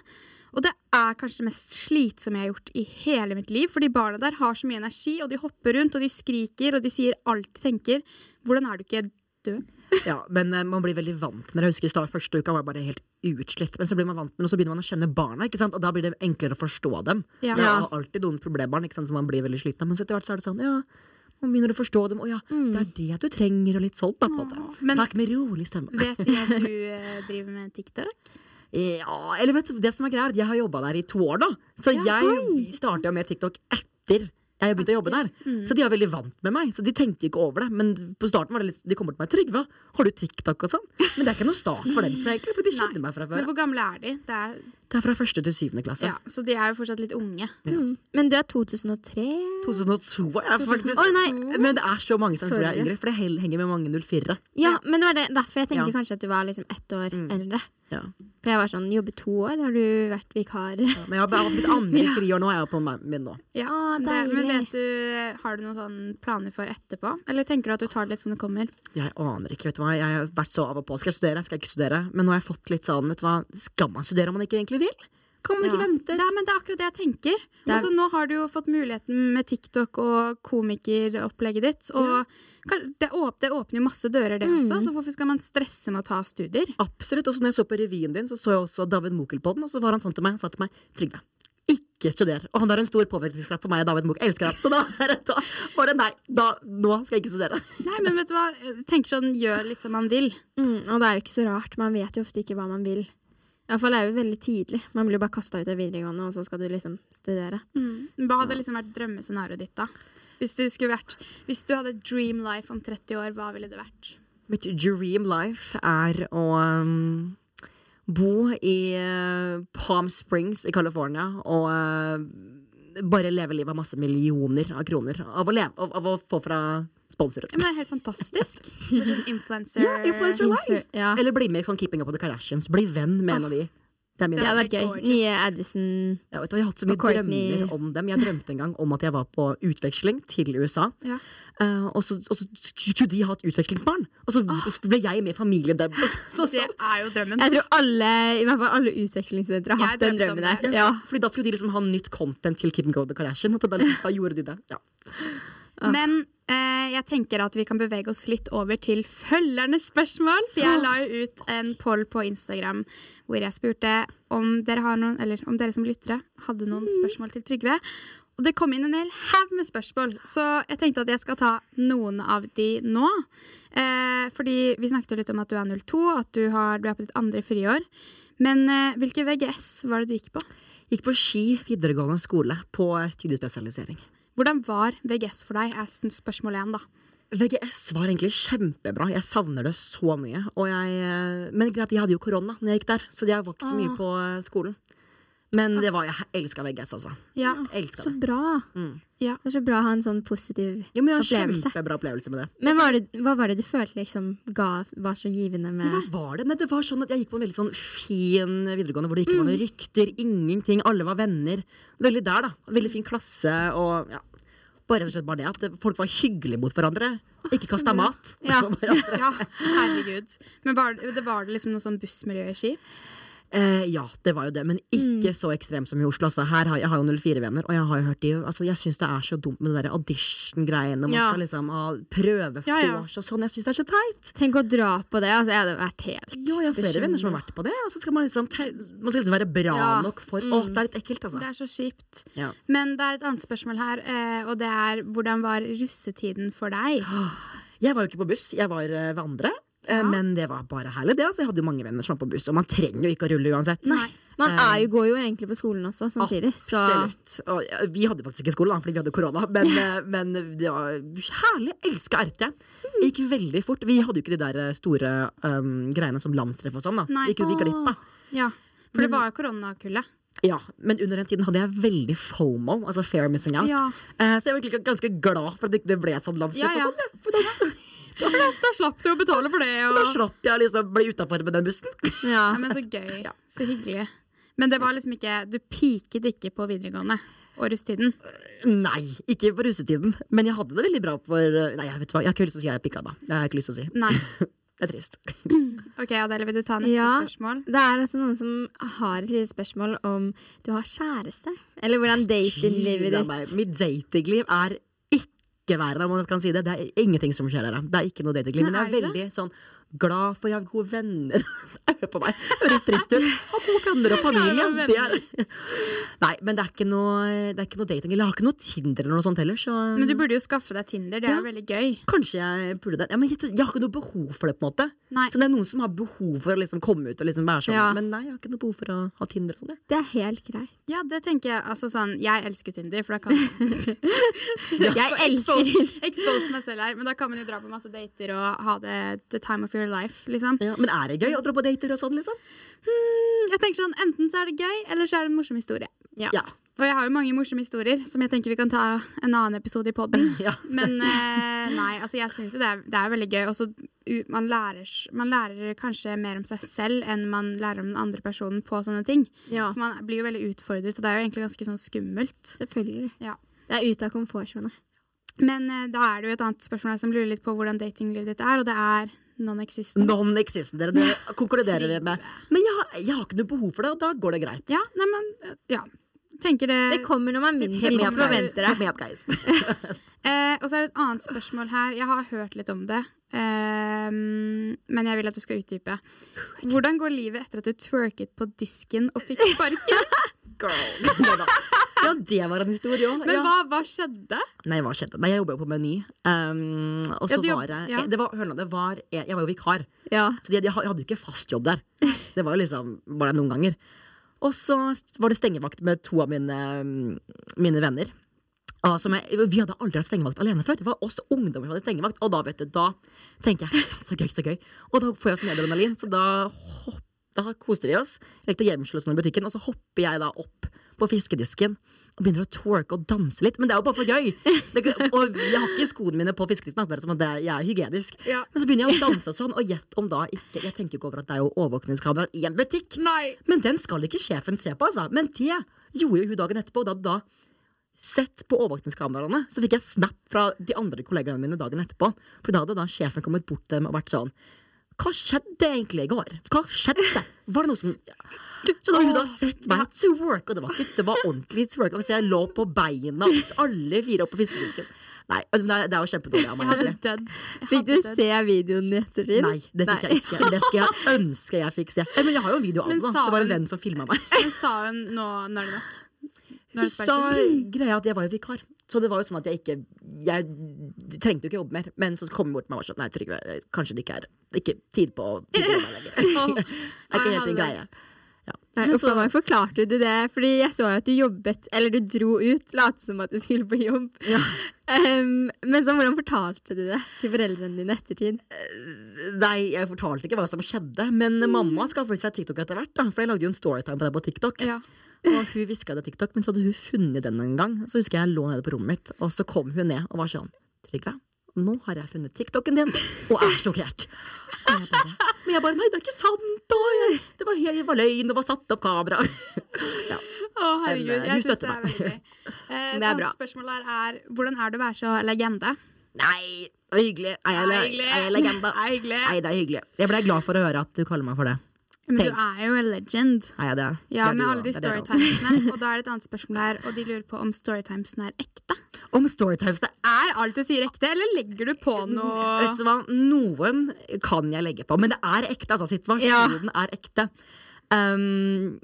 [SPEAKER 1] Og det er kanskje det mest slitsomme jeg har gjort i hele mitt liv. For de barna der har så mye energi, og de hopper rundt, og de skriker, og de sier alt de tenker. Hvordan er du ikke død?
[SPEAKER 2] Ja, men eh, man blir veldig vant med det. Jeg husker i start, Første uka var jeg bare helt utslitt. Men så blir man vant med det, og så begynner man å kjenne barna. ikke sant? Og da blir det enklere å forstå dem.
[SPEAKER 1] Ja.
[SPEAKER 2] Jeg har alltid noen problembarn ikke sant, som man blir veldig sliten av. Men så etter hvert så er det sånn, ja, man begynner å forstå dem. Å ja, det er det du trenger, og litt sånn. da.
[SPEAKER 1] Men-
[SPEAKER 2] Snakk med rolig stemme.
[SPEAKER 1] Vet de at du eh, driver med TikTok?
[SPEAKER 2] Ja, eller vet du, det som er greia, jeg har jobba der i to år, da. Så
[SPEAKER 1] Ja,
[SPEAKER 2] jeg starta med TikTok etter jeg begynte å jobbe der.
[SPEAKER 1] Mm.
[SPEAKER 2] Så de er veldig vant med meg. Så de tenkte ikke over det. Men på starten var det litt De kommer til meg 'Trygve, har du TikTok?' og sånn. Men det er ikke noe stas for dem, for de kjenner meg fra før.
[SPEAKER 1] Men hvor gamle er de? Det er
[SPEAKER 2] Det er fra første til syvende klasse.
[SPEAKER 1] Ja, så de er jo fortsatt litt unge.
[SPEAKER 3] Mm. Men det er 2003?
[SPEAKER 2] 2002 er jeg faktisk.
[SPEAKER 3] oh, nei.
[SPEAKER 2] Men det er så mange som tror jeg er yngre, for det henger med mange 04-ere.
[SPEAKER 3] Ja, men det var det, derfor jeg tenkte
[SPEAKER 2] Ja.
[SPEAKER 3] kanskje at du var liksom ett år
[SPEAKER 2] Mm.
[SPEAKER 3] eldre.
[SPEAKER 2] Ja.
[SPEAKER 3] For jeg var sånn Jobbe to år, har du vært vikar?
[SPEAKER 2] Men jeg har blitt andre i friår nå. Jeg er på min nå.
[SPEAKER 1] Ja, det, men vet du, Har du noen sånne planer for etterpå? Eller tenker du at du tar det litt som det kommer?
[SPEAKER 2] Jeg aner ikke, vet du hva. Jeg har vært så av og på. Skal jeg studere? Skal jeg ikke studere? Men nå har jeg fått litt sånn, vet du hva. Skal man studere om man ikke egentlig vil? Kan man ikke
[SPEAKER 3] Ja.
[SPEAKER 2] vente?
[SPEAKER 1] Ja, men Det er akkurat det jeg tenker.
[SPEAKER 3] Det er-
[SPEAKER 1] Altså, nå har du jo fått muligheten med TikTok og komikeropplegget ditt. Og ja. det, åp det åpner jo masse dører, det
[SPEAKER 3] Mm.
[SPEAKER 1] også. Så hvorfor skal man stresse med å ta studier?
[SPEAKER 2] Absolutt. Og når jeg så på revyen din, så så jeg også David Mokel på den, og så var han sånn til meg, han sa til meg, Trygve, ikke studer. Og han har en stor påvirkningskraft på meg, David Mokel. Elsker ham. Så da, er det- bare nei, da, nå skal jeg ikke studere.
[SPEAKER 1] Nei, men vet du hva? Tenker sånn, Gjør litt som man vil.
[SPEAKER 3] Mm, og det er jo ikke så rart. Man vet jo ofte ikke hva man vil. Iallfall er jo veldig tidlig. Man blir jo bare kasta ut av videregående, og så skal du liksom studere.
[SPEAKER 1] Hva hadde liksom vært drømmescenarioet ditt, da? Hvis du, skulle vært, hvis du hadde dream life om 30 år, hva ville det vært?
[SPEAKER 2] Mitt dream life er å um, bo i uh, Palm Springs i California og uh, bare leve livet av masse millioner av kroner. Av å, leve, av, av å få fra sponsorer.
[SPEAKER 1] Ja, men Det er helt fantastisk. Influencer.
[SPEAKER 2] Ja, influencer life!
[SPEAKER 3] Ja.
[SPEAKER 2] Eller bli med i sånn Keeping Up with the Kardashians. Bli venn med en av de. Det er min
[SPEAKER 3] vært
[SPEAKER 1] Det
[SPEAKER 3] gøy.
[SPEAKER 1] gorgeous.
[SPEAKER 3] Nye Addison
[SPEAKER 2] Ja, vet du, jeg har hatt så mye drømmer om dem. Jeg drømte en gang om at jeg var på utveksling til USA.
[SPEAKER 1] Ja.
[SPEAKER 2] Uh, og, så, og så skulle de ha et utvekslingsbarn. Og så ble jeg med i familien deres. Så, så,
[SPEAKER 1] Det er jo drømmen.
[SPEAKER 3] Jeg tror alle i hvert fall alle utvekslingsstudenter har
[SPEAKER 1] Jeg
[SPEAKER 3] hatt den drømmen der. Ja.
[SPEAKER 2] Fordi da skulle de liksom ha nytt content til Kid and Go the Kardashian. Og da, liksom, da gjorde de det. Ja.
[SPEAKER 1] Men eh, jeg tenker at vi kan bevege oss litt over til følgernes spørsmål. For jeg la jo ut en poll på Instagram hvor jeg spurte om dere, har noen, eller om dere som lyttere hadde noen spørsmål til Trygve. Og det kom inn en hel haug med spørsmål, så jeg tenkte at jeg skal ta noen av de nå. Eh, fordi vi snakket jo litt om at du er 02, at du, har, du er på ditt andre friår. Men eh, hvilke VGS var det du gikk på?
[SPEAKER 2] Gikk på Ski videregående skole på studiespesialisering.
[SPEAKER 1] Hvordan var VGS for deg, er spørsmål én, da.
[SPEAKER 2] VGS var egentlig kjempebra. Jeg savner det så mye. Og jeg, eh, men jeg hadde jo korona når jeg gikk der, så jeg var ikke så mye på eh, skolen. Men det var, jeg elska VGS, altså.
[SPEAKER 1] Ja.
[SPEAKER 2] Elsket
[SPEAKER 3] Så
[SPEAKER 2] det.
[SPEAKER 3] bra.
[SPEAKER 2] Mm.
[SPEAKER 1] Ja.
[SPEAKER 3] Det er så bra å ha en sånn positiv
[SPEAKER 2] Jo, men jeg har
[SPEAKER 3] opplevelse.
[SPEAKER 2] kjempebra opplevelse med det.
[SPEAKER 3] Men var det, hva var det du følte liksom ga, var så givende
[SPEAKER 2] med Hva var det? Nei, det var sånn at Jeg gikk på en veldig sånn fin videregående hvor det ikke var noen rykter, ingenting. Alle var venner. Veldig der, da. Veldig fin klasse og ja. Bare rett og slett bare det at folk var hyggelige mot hverandre. Ikke kasta mat.
[SPEAKER 3] Ja.
[SPEAKER 1] Ja, herregud. Men var det, det var det liksom noe sånn bussmiljø i Ski?
[SPEAKER 2] Eh, ja, det var jo det, men ikke så ekstremt som i Oslo. Altså, her har, jeg har jo 04-venner, og jeg har jo hørt de altså, Jeg syns det er så dumt med det der audition-greiene. Man
[SPEAKER 3] Ja.
[SPEAKER 2] skal liksom ha prøvefors
[SPEAKER 1] Ja, ja.
[SPEAKER 2] og sånn. Jeg syns det er så teit.
[SPEAKER 3] Tenk å dra på det. Altså, jeg hadde vært helt
[SPEAKER 2] Jo, jeg har flere venner som har vært på det, og så skal man liksom Man skal liksom være bra nok for
[SPEAKER 3] Mm.
[SPEAKER 2] Å, det er litt ekkelt, altså.
[SPEAKER 1] Det er så kjipt. Men det er et annet spørsmål her, eh, og det er hvordan var russetiden for deg?
[SPEAKER 2] Jeg var jo ikke på buss, jeg var eh, ved andre.
[SPEAKER 1] Ja.
[SPEAKER 2] Men det var bare herlig, det. Altså, jeg hadde jo mange venner som var på buss, og man trenger jo ikke å rulle uansett.
[SPEAKER 1] Nei.
[SPEAKER 3] Man er jo, går jo egentlig på skolen også samtidig, så
[SPEAKER 2] Absolutt. Og vi hadde faktisk ikke skole, fordi vi hadde korona. Men, eh, men det var herlig. Elska RT. Det gikk veldig fort. Vi hadde jo ikke de der eh, store um, greiene som landstreff og sånn. da
[SPEAKER 1] Nei.
[SPEAKER 2] Gikk jo vi glipp av.
[SPEAKER 1] Ja, for det var jo koronakullet.
[SPEAKER 2] Ja, men under den tiden hadde jeg veldig FOMO, altså fair missing out.
[SPEAKER 1] Ja.
[SPEAKER 2] Uh, så jeg var ganske glad for at det ikke ble sånn landstreff
[SPEAKER 1] Ja, ja.
[SPEAKER 2] og sånn. Da,
[SPEAKER 1] Da slapp du å betale for det.
[SPEAKER 2] da slapp jeg liksom bli utafor med den bussen.
[SPEAKER 3] ja.
[SPEAKER 1] Ja, men så gøy. Så hyggelig. Men det var liksom ikke Du piket ikke på videregående og russetiden.
[SPEAKER 2] Nei, ikke på russetiden. Men jeg hadde det veldig bra for Nei, jeg vet hva, jeg har ikke lyst til å si jeg pikka, da. Jeg har ikke lyst til å si.
[SPEAKER 1] Nei.
[SPEAKER 2] Det er trist.
[SPEAKER 1] OK, Adele, vil du ta neste
[SPEAKER 3] Ja.
[SPEAKER 1] spørsmål?
[SPEAKER 3] Det er altså noen som har et lite spørsmål om du har kjæreste. Eller hvordan datinglivet ditt
[SPEAKER 2] Mitt datingliv er ikke verre, om man kan si det. Det er ingenting som skjer der. Det er ikke noe datingliv.
[SPEAKER 1] Men
[SPEAKER 2] er
[SPEAKER 1] er
[SPEAKER 2] veldig sånn glad for jeg har gode venner. Hør på meg. Høres trist ut. Ha gode venner og familie. Det er... Nei, men det er ikke noe, det er ikke noe dating. Eller jeg har ikke noe Tinder eller noe sånt heller, så
[SPEAKER 1] Men du burde jo skaffe deg Tinder. Det er
[SPEAKER 2] Ja.
[SPEAKER 1] veldig gøy.
[SPEAKER 2] kanskje jeg burde det. Ja, men jeg, jeg har ikke noe behov for det, på en måte.
[SPEAKER 1] Nei.
[SPEAKER 2] Så det er noen som har behov for å liksom komme ut og liksom være sånn.
[SPEAKER 3] Ja.
[SPEAKER 2] Men nei, jeg har ikke noe behov for å ha Tinder og sånn.
[SPEAKER 3] Det er helt greit.
[SPEAKER 1] Ja, det tenker jeg. Altså sånn, Jeg elsker Tinder, for da kan
[SPEAKER 3] Jeg elsker
[SPEAKER 1] Tinder. expose meg selv her. Men da kan man jo dra på masse dater og ha det the time of your your life, liksom.
[SPEAKER 2] Ja, men er det gøy å dra på dater og sånn, liksom?
[SPEAKER 1] Hmm, jeg tenker sånn, Enten så er det gøy, eller så er det en morsom historie.
[SPEAKER 3] Ja.
[SPEAKER 2] Ja.
[SPEAKER 1] Og jeg har jo mange morsomme historier som jeg tenker vi kan ta en annen episode i poden.
[SPEAKER 2] Ja.
[SPEAKER 1] Men eh, nei, altså jeg syns jo det er, det er veldig gøy. Og så man, lærer, man lærer kanskje mer om seg selv enn man lærer om den andre personen på sånne ting.
[SPEAKER 3] Ja,
[SPEAKER 1] For man blir jo veldig utfordret, og det er jo egentlig ganske sånn skummelt.
[SPEAKER 3] selvfølgelig.
[SPEAKER 1] Ja.
[SPEAKER 3] Det er ute av komfortsone.
[SPEAKER 1] Men eh, da er det jo et annet spørsmål som lurer litt på hvordan datinglivet ditt er, og det er non-existent.
[SPEAKER 2] Non-existent, dere. Det konkluderer vi med. Men jeg, har- jeg har ikke noe behov for det, og da går det greit.
[SPEAKER 1] Ja, nei, men ja. Tenker det,
[SPEAKER 3] Det kommer når man min- minst forventer det.
[SPEAKER 2] guys.
[SPEAKER 1] Eh, og så er det et annet spørsmål her. Jeg har hørt litt om det, eh, men jeg vil at du skal utdype. Hvordan går livet etter at du twerket på disken og fikk sparken?
[SPEAKER 2] Girl. Ja, det var en historie òg.
[SPEAKER 1] Men
[SPEAKER 2] Ja.
[SPEAKER 1] hva, hva skjedde?
[SPEAKER 2] Nei, hva skjedde? Nei, jeg jobba jo på Meny. Um, og så
[SPEAKER 1] Ja,
[SPEAKER 2] var jeg
[SPEAKER 1] ja.
[SPEAKER 2] det var, hør nå, det var, jeg, jeg var jo vikar.
[SPEAKER 3] Ja.
[SPEAKER 2] Så jeg hadde jo ikke fast jobb der. Det var jo liksom bare noen ganger. Og så var det stengevakt med to av mine, mm, mine venner. Altså, vi hadde aldri hatt stengevakt alene før. Det var oss ungdommer som hadde stengevakt. Og da vet du, da tenker jeg så gøy, så gøy. Og da får jeg sånn adrenalin, så da, hopp, da koser vi oss. Lekte gjemsel og sånn i butikken, og så hopper jeg da opp på fiskedisken og begynner å twerke og danse litt. Men det er jo bare for gøy! Det, og jeg har ikke skoene mine på fiskedisken, altså, det som at det jeg er hygienisk.
[SPEAKER 1] Ja.
[SPEAKER 2] Men så begynner jeg å danse og sånn, og gjett om da ikke Jeg tenker ikke over at det er jo overvåkningskameraer i en butikk.
[SPEAKER 1] Nei.
[SPEAKER 2] Men den skal ikke sjefen se på, altså. Men det gjorde jo hun dagen etterpå. Og da da sett på overvåkningskameraene, så fikk jeg snap fra de andre kollegaene mine dagen etterpå. For da hadde da sjefen kommet bort til dem og vært sånn Hva skjedde egentlig i går? Hva skjedde? Var det noe som Så da hun da sett meg to work, og det var ikke det var ordentlig to Og så jeg lå på beina, alle fire opp på fiskedisken. Nei, altså, det er det er jo kjempedårlig av
[SPEAKER 1] Jeg hadde dødd.
[SPEAKER 3] Fikk du se videoen i ettertid?
[SPEAKER 2] Nei, det fikk jeg ikke. Det skal jeg ønske jeg fikk se. Eh, Men jeg har jo en video av det. Det var en venn som filma meg.
[SPEAKER 1] Men sa hun nå Nå er det nok?
[SPEAKER 2] Hun sa greia at jeg var jo vikar. Så det var jo sånn at jeg ikke Jeg trengte jo ikke jobbe mer. Men så kom hun bort til meg og var sånn Nei, Trygve, kanskje det ikke er ikke tid på
[SPEAKER 1] å
[SPEAKER 2] Det er ikke helt din greie. Ja.
[SPEAKER 3] Nei, for meg forklarte du det, fordi jeg så at du jobbet Eller du dro ut, lot som at du skulle på jobb.
[SPEAKER 2] Ja.
[SPEAKER 3] Um, men så hvordan fortalte du det til foreldrene dine ettertid?
[SPEAKER 2] Nei, jeg fortalte ikke hva som skjedde, men mamma skaffet seg TikTok etter hvert. da For jeg lagde jo en storytime på det på TikTok.
[SPEAKER 1] Ja.
[SPEAKER 2] Og hun hviska det TikTok, men så hadde hun funnet den en gang. Så husker jeg jeg lå nede på rommet mitt, og så kom hun ned og var sånn Trygve, nå har jeg funnet TikToken din, og er sjokkert. Og jeg bare, men jeg bare Nei, det er ikke sant! Og jeg, det, var helt, var løgn, det var satt opp kamera. ja.
[SPEAKER 1] Å, herregud.
[SPEAKER 2] Men, eh,
[SPEAKER 1] Jeg syns det er veldig gøy. Eh,
[SPEAKER 3] Det er bra.
[SPEAKER 1] spørsmål her er hvordan er det å være så legende?
[SPEAKER 2] Nei, det var hyggelig. Er jeg, er jeg legende? Nei, det er hyggelig. Jeg ble glad for å høre at du kaller meg for det.
[SPEAKER 1] Men du er jo en legend.
[SPEAKER 2] Er ja, det?
[SPEAKER 1] Ja,
[SPEAKER 2] Det er
[SPEAKER 1] med alle de
[SPEAKER 2] er
[SPEAKER 1] storytimesene. Og da er det et annet spørsmål her, og de lurer på om storytimesene er ekte.
[SPEAKER 2] Om storytimes, det
[SPEAKER 1] Er alt du sier ekte, eller legger du på noe
[SPEAKER 2] Vet du hva, Noen kan jeg legge på, men det er ekte. Altså, situasjonen er ekte. Um,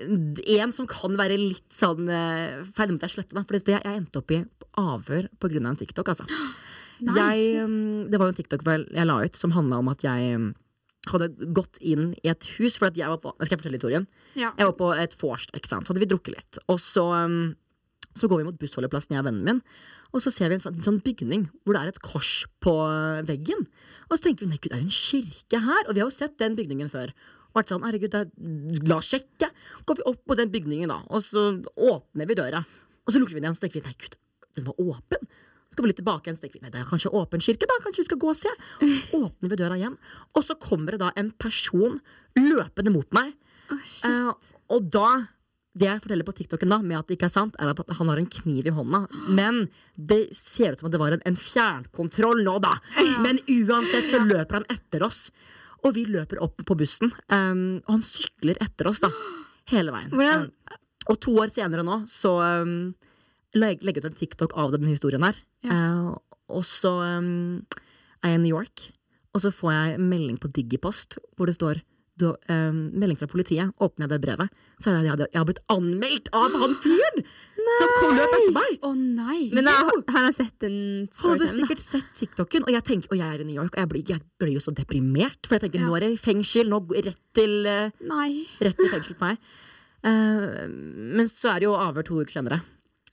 [SPEAKER 2] en som kan være litt sånn uh, feil jeg sletter, da. For jeg, jeg endte opp i avhør pga. en TikTok. Altså. Jeg, um, det var jo en TikTok jeg la ut som handla om at jeg um, hadde gått inn i et hus. For at jeg var på Skal jeg fortelle historien?
[SPEAKER 1] Ja.
[SPEAKER 2] Jeg var på et vors, så hadde vi drukket litt. Og så, um, så går vi mot bussholdeplassen, jeg og vennen min. Og så ser vi en sånn, en sånn bygning hvor det er et kors på veggen. Og så tenker vi nei, gud, det er en kirke her. Og vi har jo sett den bygningen før. Og vært sånn, herregud, det er, la oss sjekke. Går vi opp på den bygningen, da, og så åpner vi døra. Og så lukker vi den igjen, så tenker vi nei, gud, den var åpen. Så går vi litt tilbake igjen, så tenker vi nei, det er kanskje åpen kirke, da. Kanskje vi skal gå og se. Åpner vi døra igjen, og så kommer det da en person løpende mot meg. Eh, og da Det jeg forteller på TikToken da, med at det ikke er sant, er at han har en kniv i hånda. Men det ser ut som at det var en, en fjernkontroll nå, da. Men uansett så løper han etter oss. Og vi løper opp på bussen, um, og han sykler etter oss, da. Hele veien. Um, og to år senere nå, så um, legger jeg ut en TikTok av denne historien her. Uh, og så um, er jeg i New York, og så får jeg melding på Digipost hvor det står du, um, melding fra politiet. Åpner jeg det brevet, så er det, jeg, hadde- jeg har blitt anmeldt av han fyren! Som kom løp etter meg!
[SPEAKER 1] Å nei!
[SPEAKER 3] Men jeg, han har sett den
[SPEAKER 2] Han hadde sikkert sett TikToken, og jeg, tenker, og jeg er i New York, og jeg blir, jeg blir jo så deprimert. For jeg tenker,
[SPEAKER 1] Ja.
[SPEAKER 2] nå er det fengsel, nå rett til,
[SPEAKER 1] Nei.
[SPEAKER 2] rett til fengsel på meg. Uh, men så er det jo avhør to uker senere.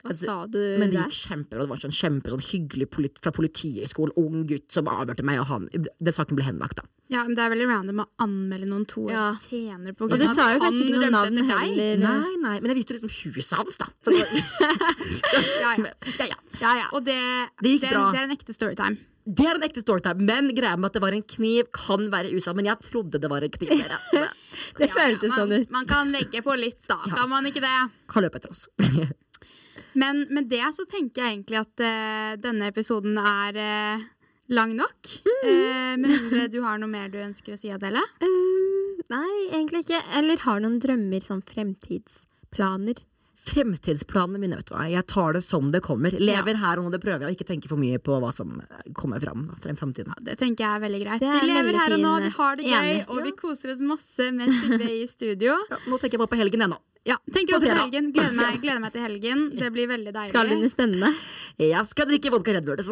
[SPEAKER 3] Hva sa du
[SPEAKER 2] Men det gikk kjempebra. Det var sånn kjempe sånn hyggelig polit fra Politihøgskolen, ung gutt som avhørte meg, og han Den saken ble henlagt, da.
[SPEAKER 1] Ja, men Det er veldig random å anmelde noen to år
[SPEAKER 3] Ja.
[SPEAKER 1] senere. På
[SPEAKER 3] Og
[SPEAKER 1] grunn
[SPEAKER 3] du
[SPEAKER 1] av
[SPEAKER 3] sa jo kanskje
[SPEAKER 1] han
[SPEAKER 3] ikke noe navn heller.
[SPEAKER 2] Nei, nei, men jeg viste liksom huset hans, da.
[SPEAKER 1] Ja, ja.
[SPEAKER 2] Ja, ja.
[SPEAKER 1] Og det,
[SPEAKER 2] Det gikk
[SPEAKER 1] det,
[SPEAKER 2] bra.
[SPEAKER 1] det er en ekte storytime.
[SPEAKER 2] Det er en ekte storytime, men greia med at det var en kniv, kan være usant. Men jeg trodde det var en kniv.
[SPEAKER 3] Det føltes
[SPEAKER 1] ja,
[SPEAKER 3] sånn ut.
[SPEAKER 1] Man kan legge på litt, da. Kan man ikke det?
[SPEAKER 2] Kan løpe etter oss.
[SPEAKER 1] Men med det så tenker jeg egentlig at uh, denne episoden er uh, lang nok.
[SPEAKER 3] Mm.
[SPEAKER 1] Eh, med du har noe mer du ønsker å si, Adele?
[SPEAKER 3] Um, nei, egentlig ikke. Eller har noen drømmer, sånn fremtidsplaner.
[SPEAKER 2] Fremtidsplanene mine, vet du hva. Jeg tar det som det kommer. Lever her og nå, det prøver jeg, å ikke tenker for mye på hva som kommer fram da, frem fremtiden.
[SPEAKER 1] Det tenker jeg er veldig greit.
[SPEAKER 3] Er
[SPEAKER 1] Vi lever her og nå, vi har det gøy, og vi koser oss masse med Tibbe i studio.
[SPEAKER 2] Ja, nå tenker jeg bare på helgen ennå.
[SPEAKER 1] Ja, tenker også
[SPEAKER 2] på
[SPEAKER 1] helgen. Gleder meg, gleder meg til helgen. Det blir veldig deilig.
[SPEAKER 3] Skal det bli spennende?
[SPEAKER 2] Jeg skal drikke vodka Red Bull.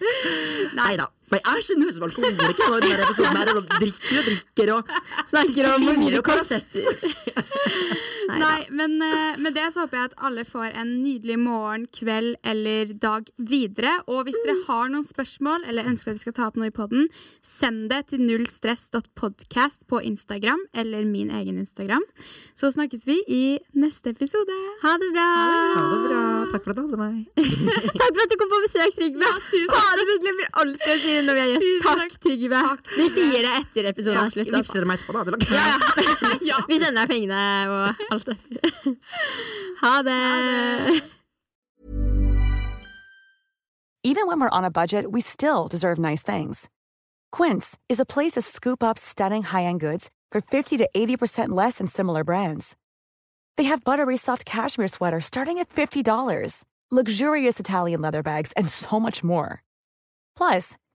[SPEAKER 2] Yes. Nei da. Men jeg er ikke noe som alkoholiker nå i denne episoden. her, og drikker og drikker og
[SPEAKER 3] Snakker om mye
[SPEAKER 2] og.
[SPEAKER 1] Nei, men uh, med det så håper jeg at alle får en nydelig morgen, kveld eller dag videre. Og hvis dere har noen spørsmål eller ønsker at vi skal ta opp noe i podden, send det til nullstress.podcast på Instagram eller min egen Instagram. Så snakkes vi i neste episode.
[SPEAKER 3] Ha det bra!
[SPEAKER 2] Ha det bra. Takk for at du hadde meg.
[SPEAKER 3] Takk for at du kom på besøk, Trygve.
[SPEAKER 1] Ja, tusen
[SPEAKER 3] Ha det, vi glemmer alltid å si det når vi har gjest. Takk,
[SPEAKER 1] takk.
[SPEAKER 3] Trygve. Vi sier det etter episoden er slutt. Altså.
[SPEAKER 2] Vipser dere meg etterpå, da? Det er.
[SPEAKER 1] Ja.
[SPEAKER 3] Vi sender deg pengene og alt det. Ha det.
[SPEAKER 5] Even when we're on a budget, we still deserve nice things. Quince is a place to scoop up stunning high-end goods for 50 to 80% less than similar brands. They have buttery soft cashmere sweaters starting at $50, luxurious Italian leather bags, and so much more. Plus,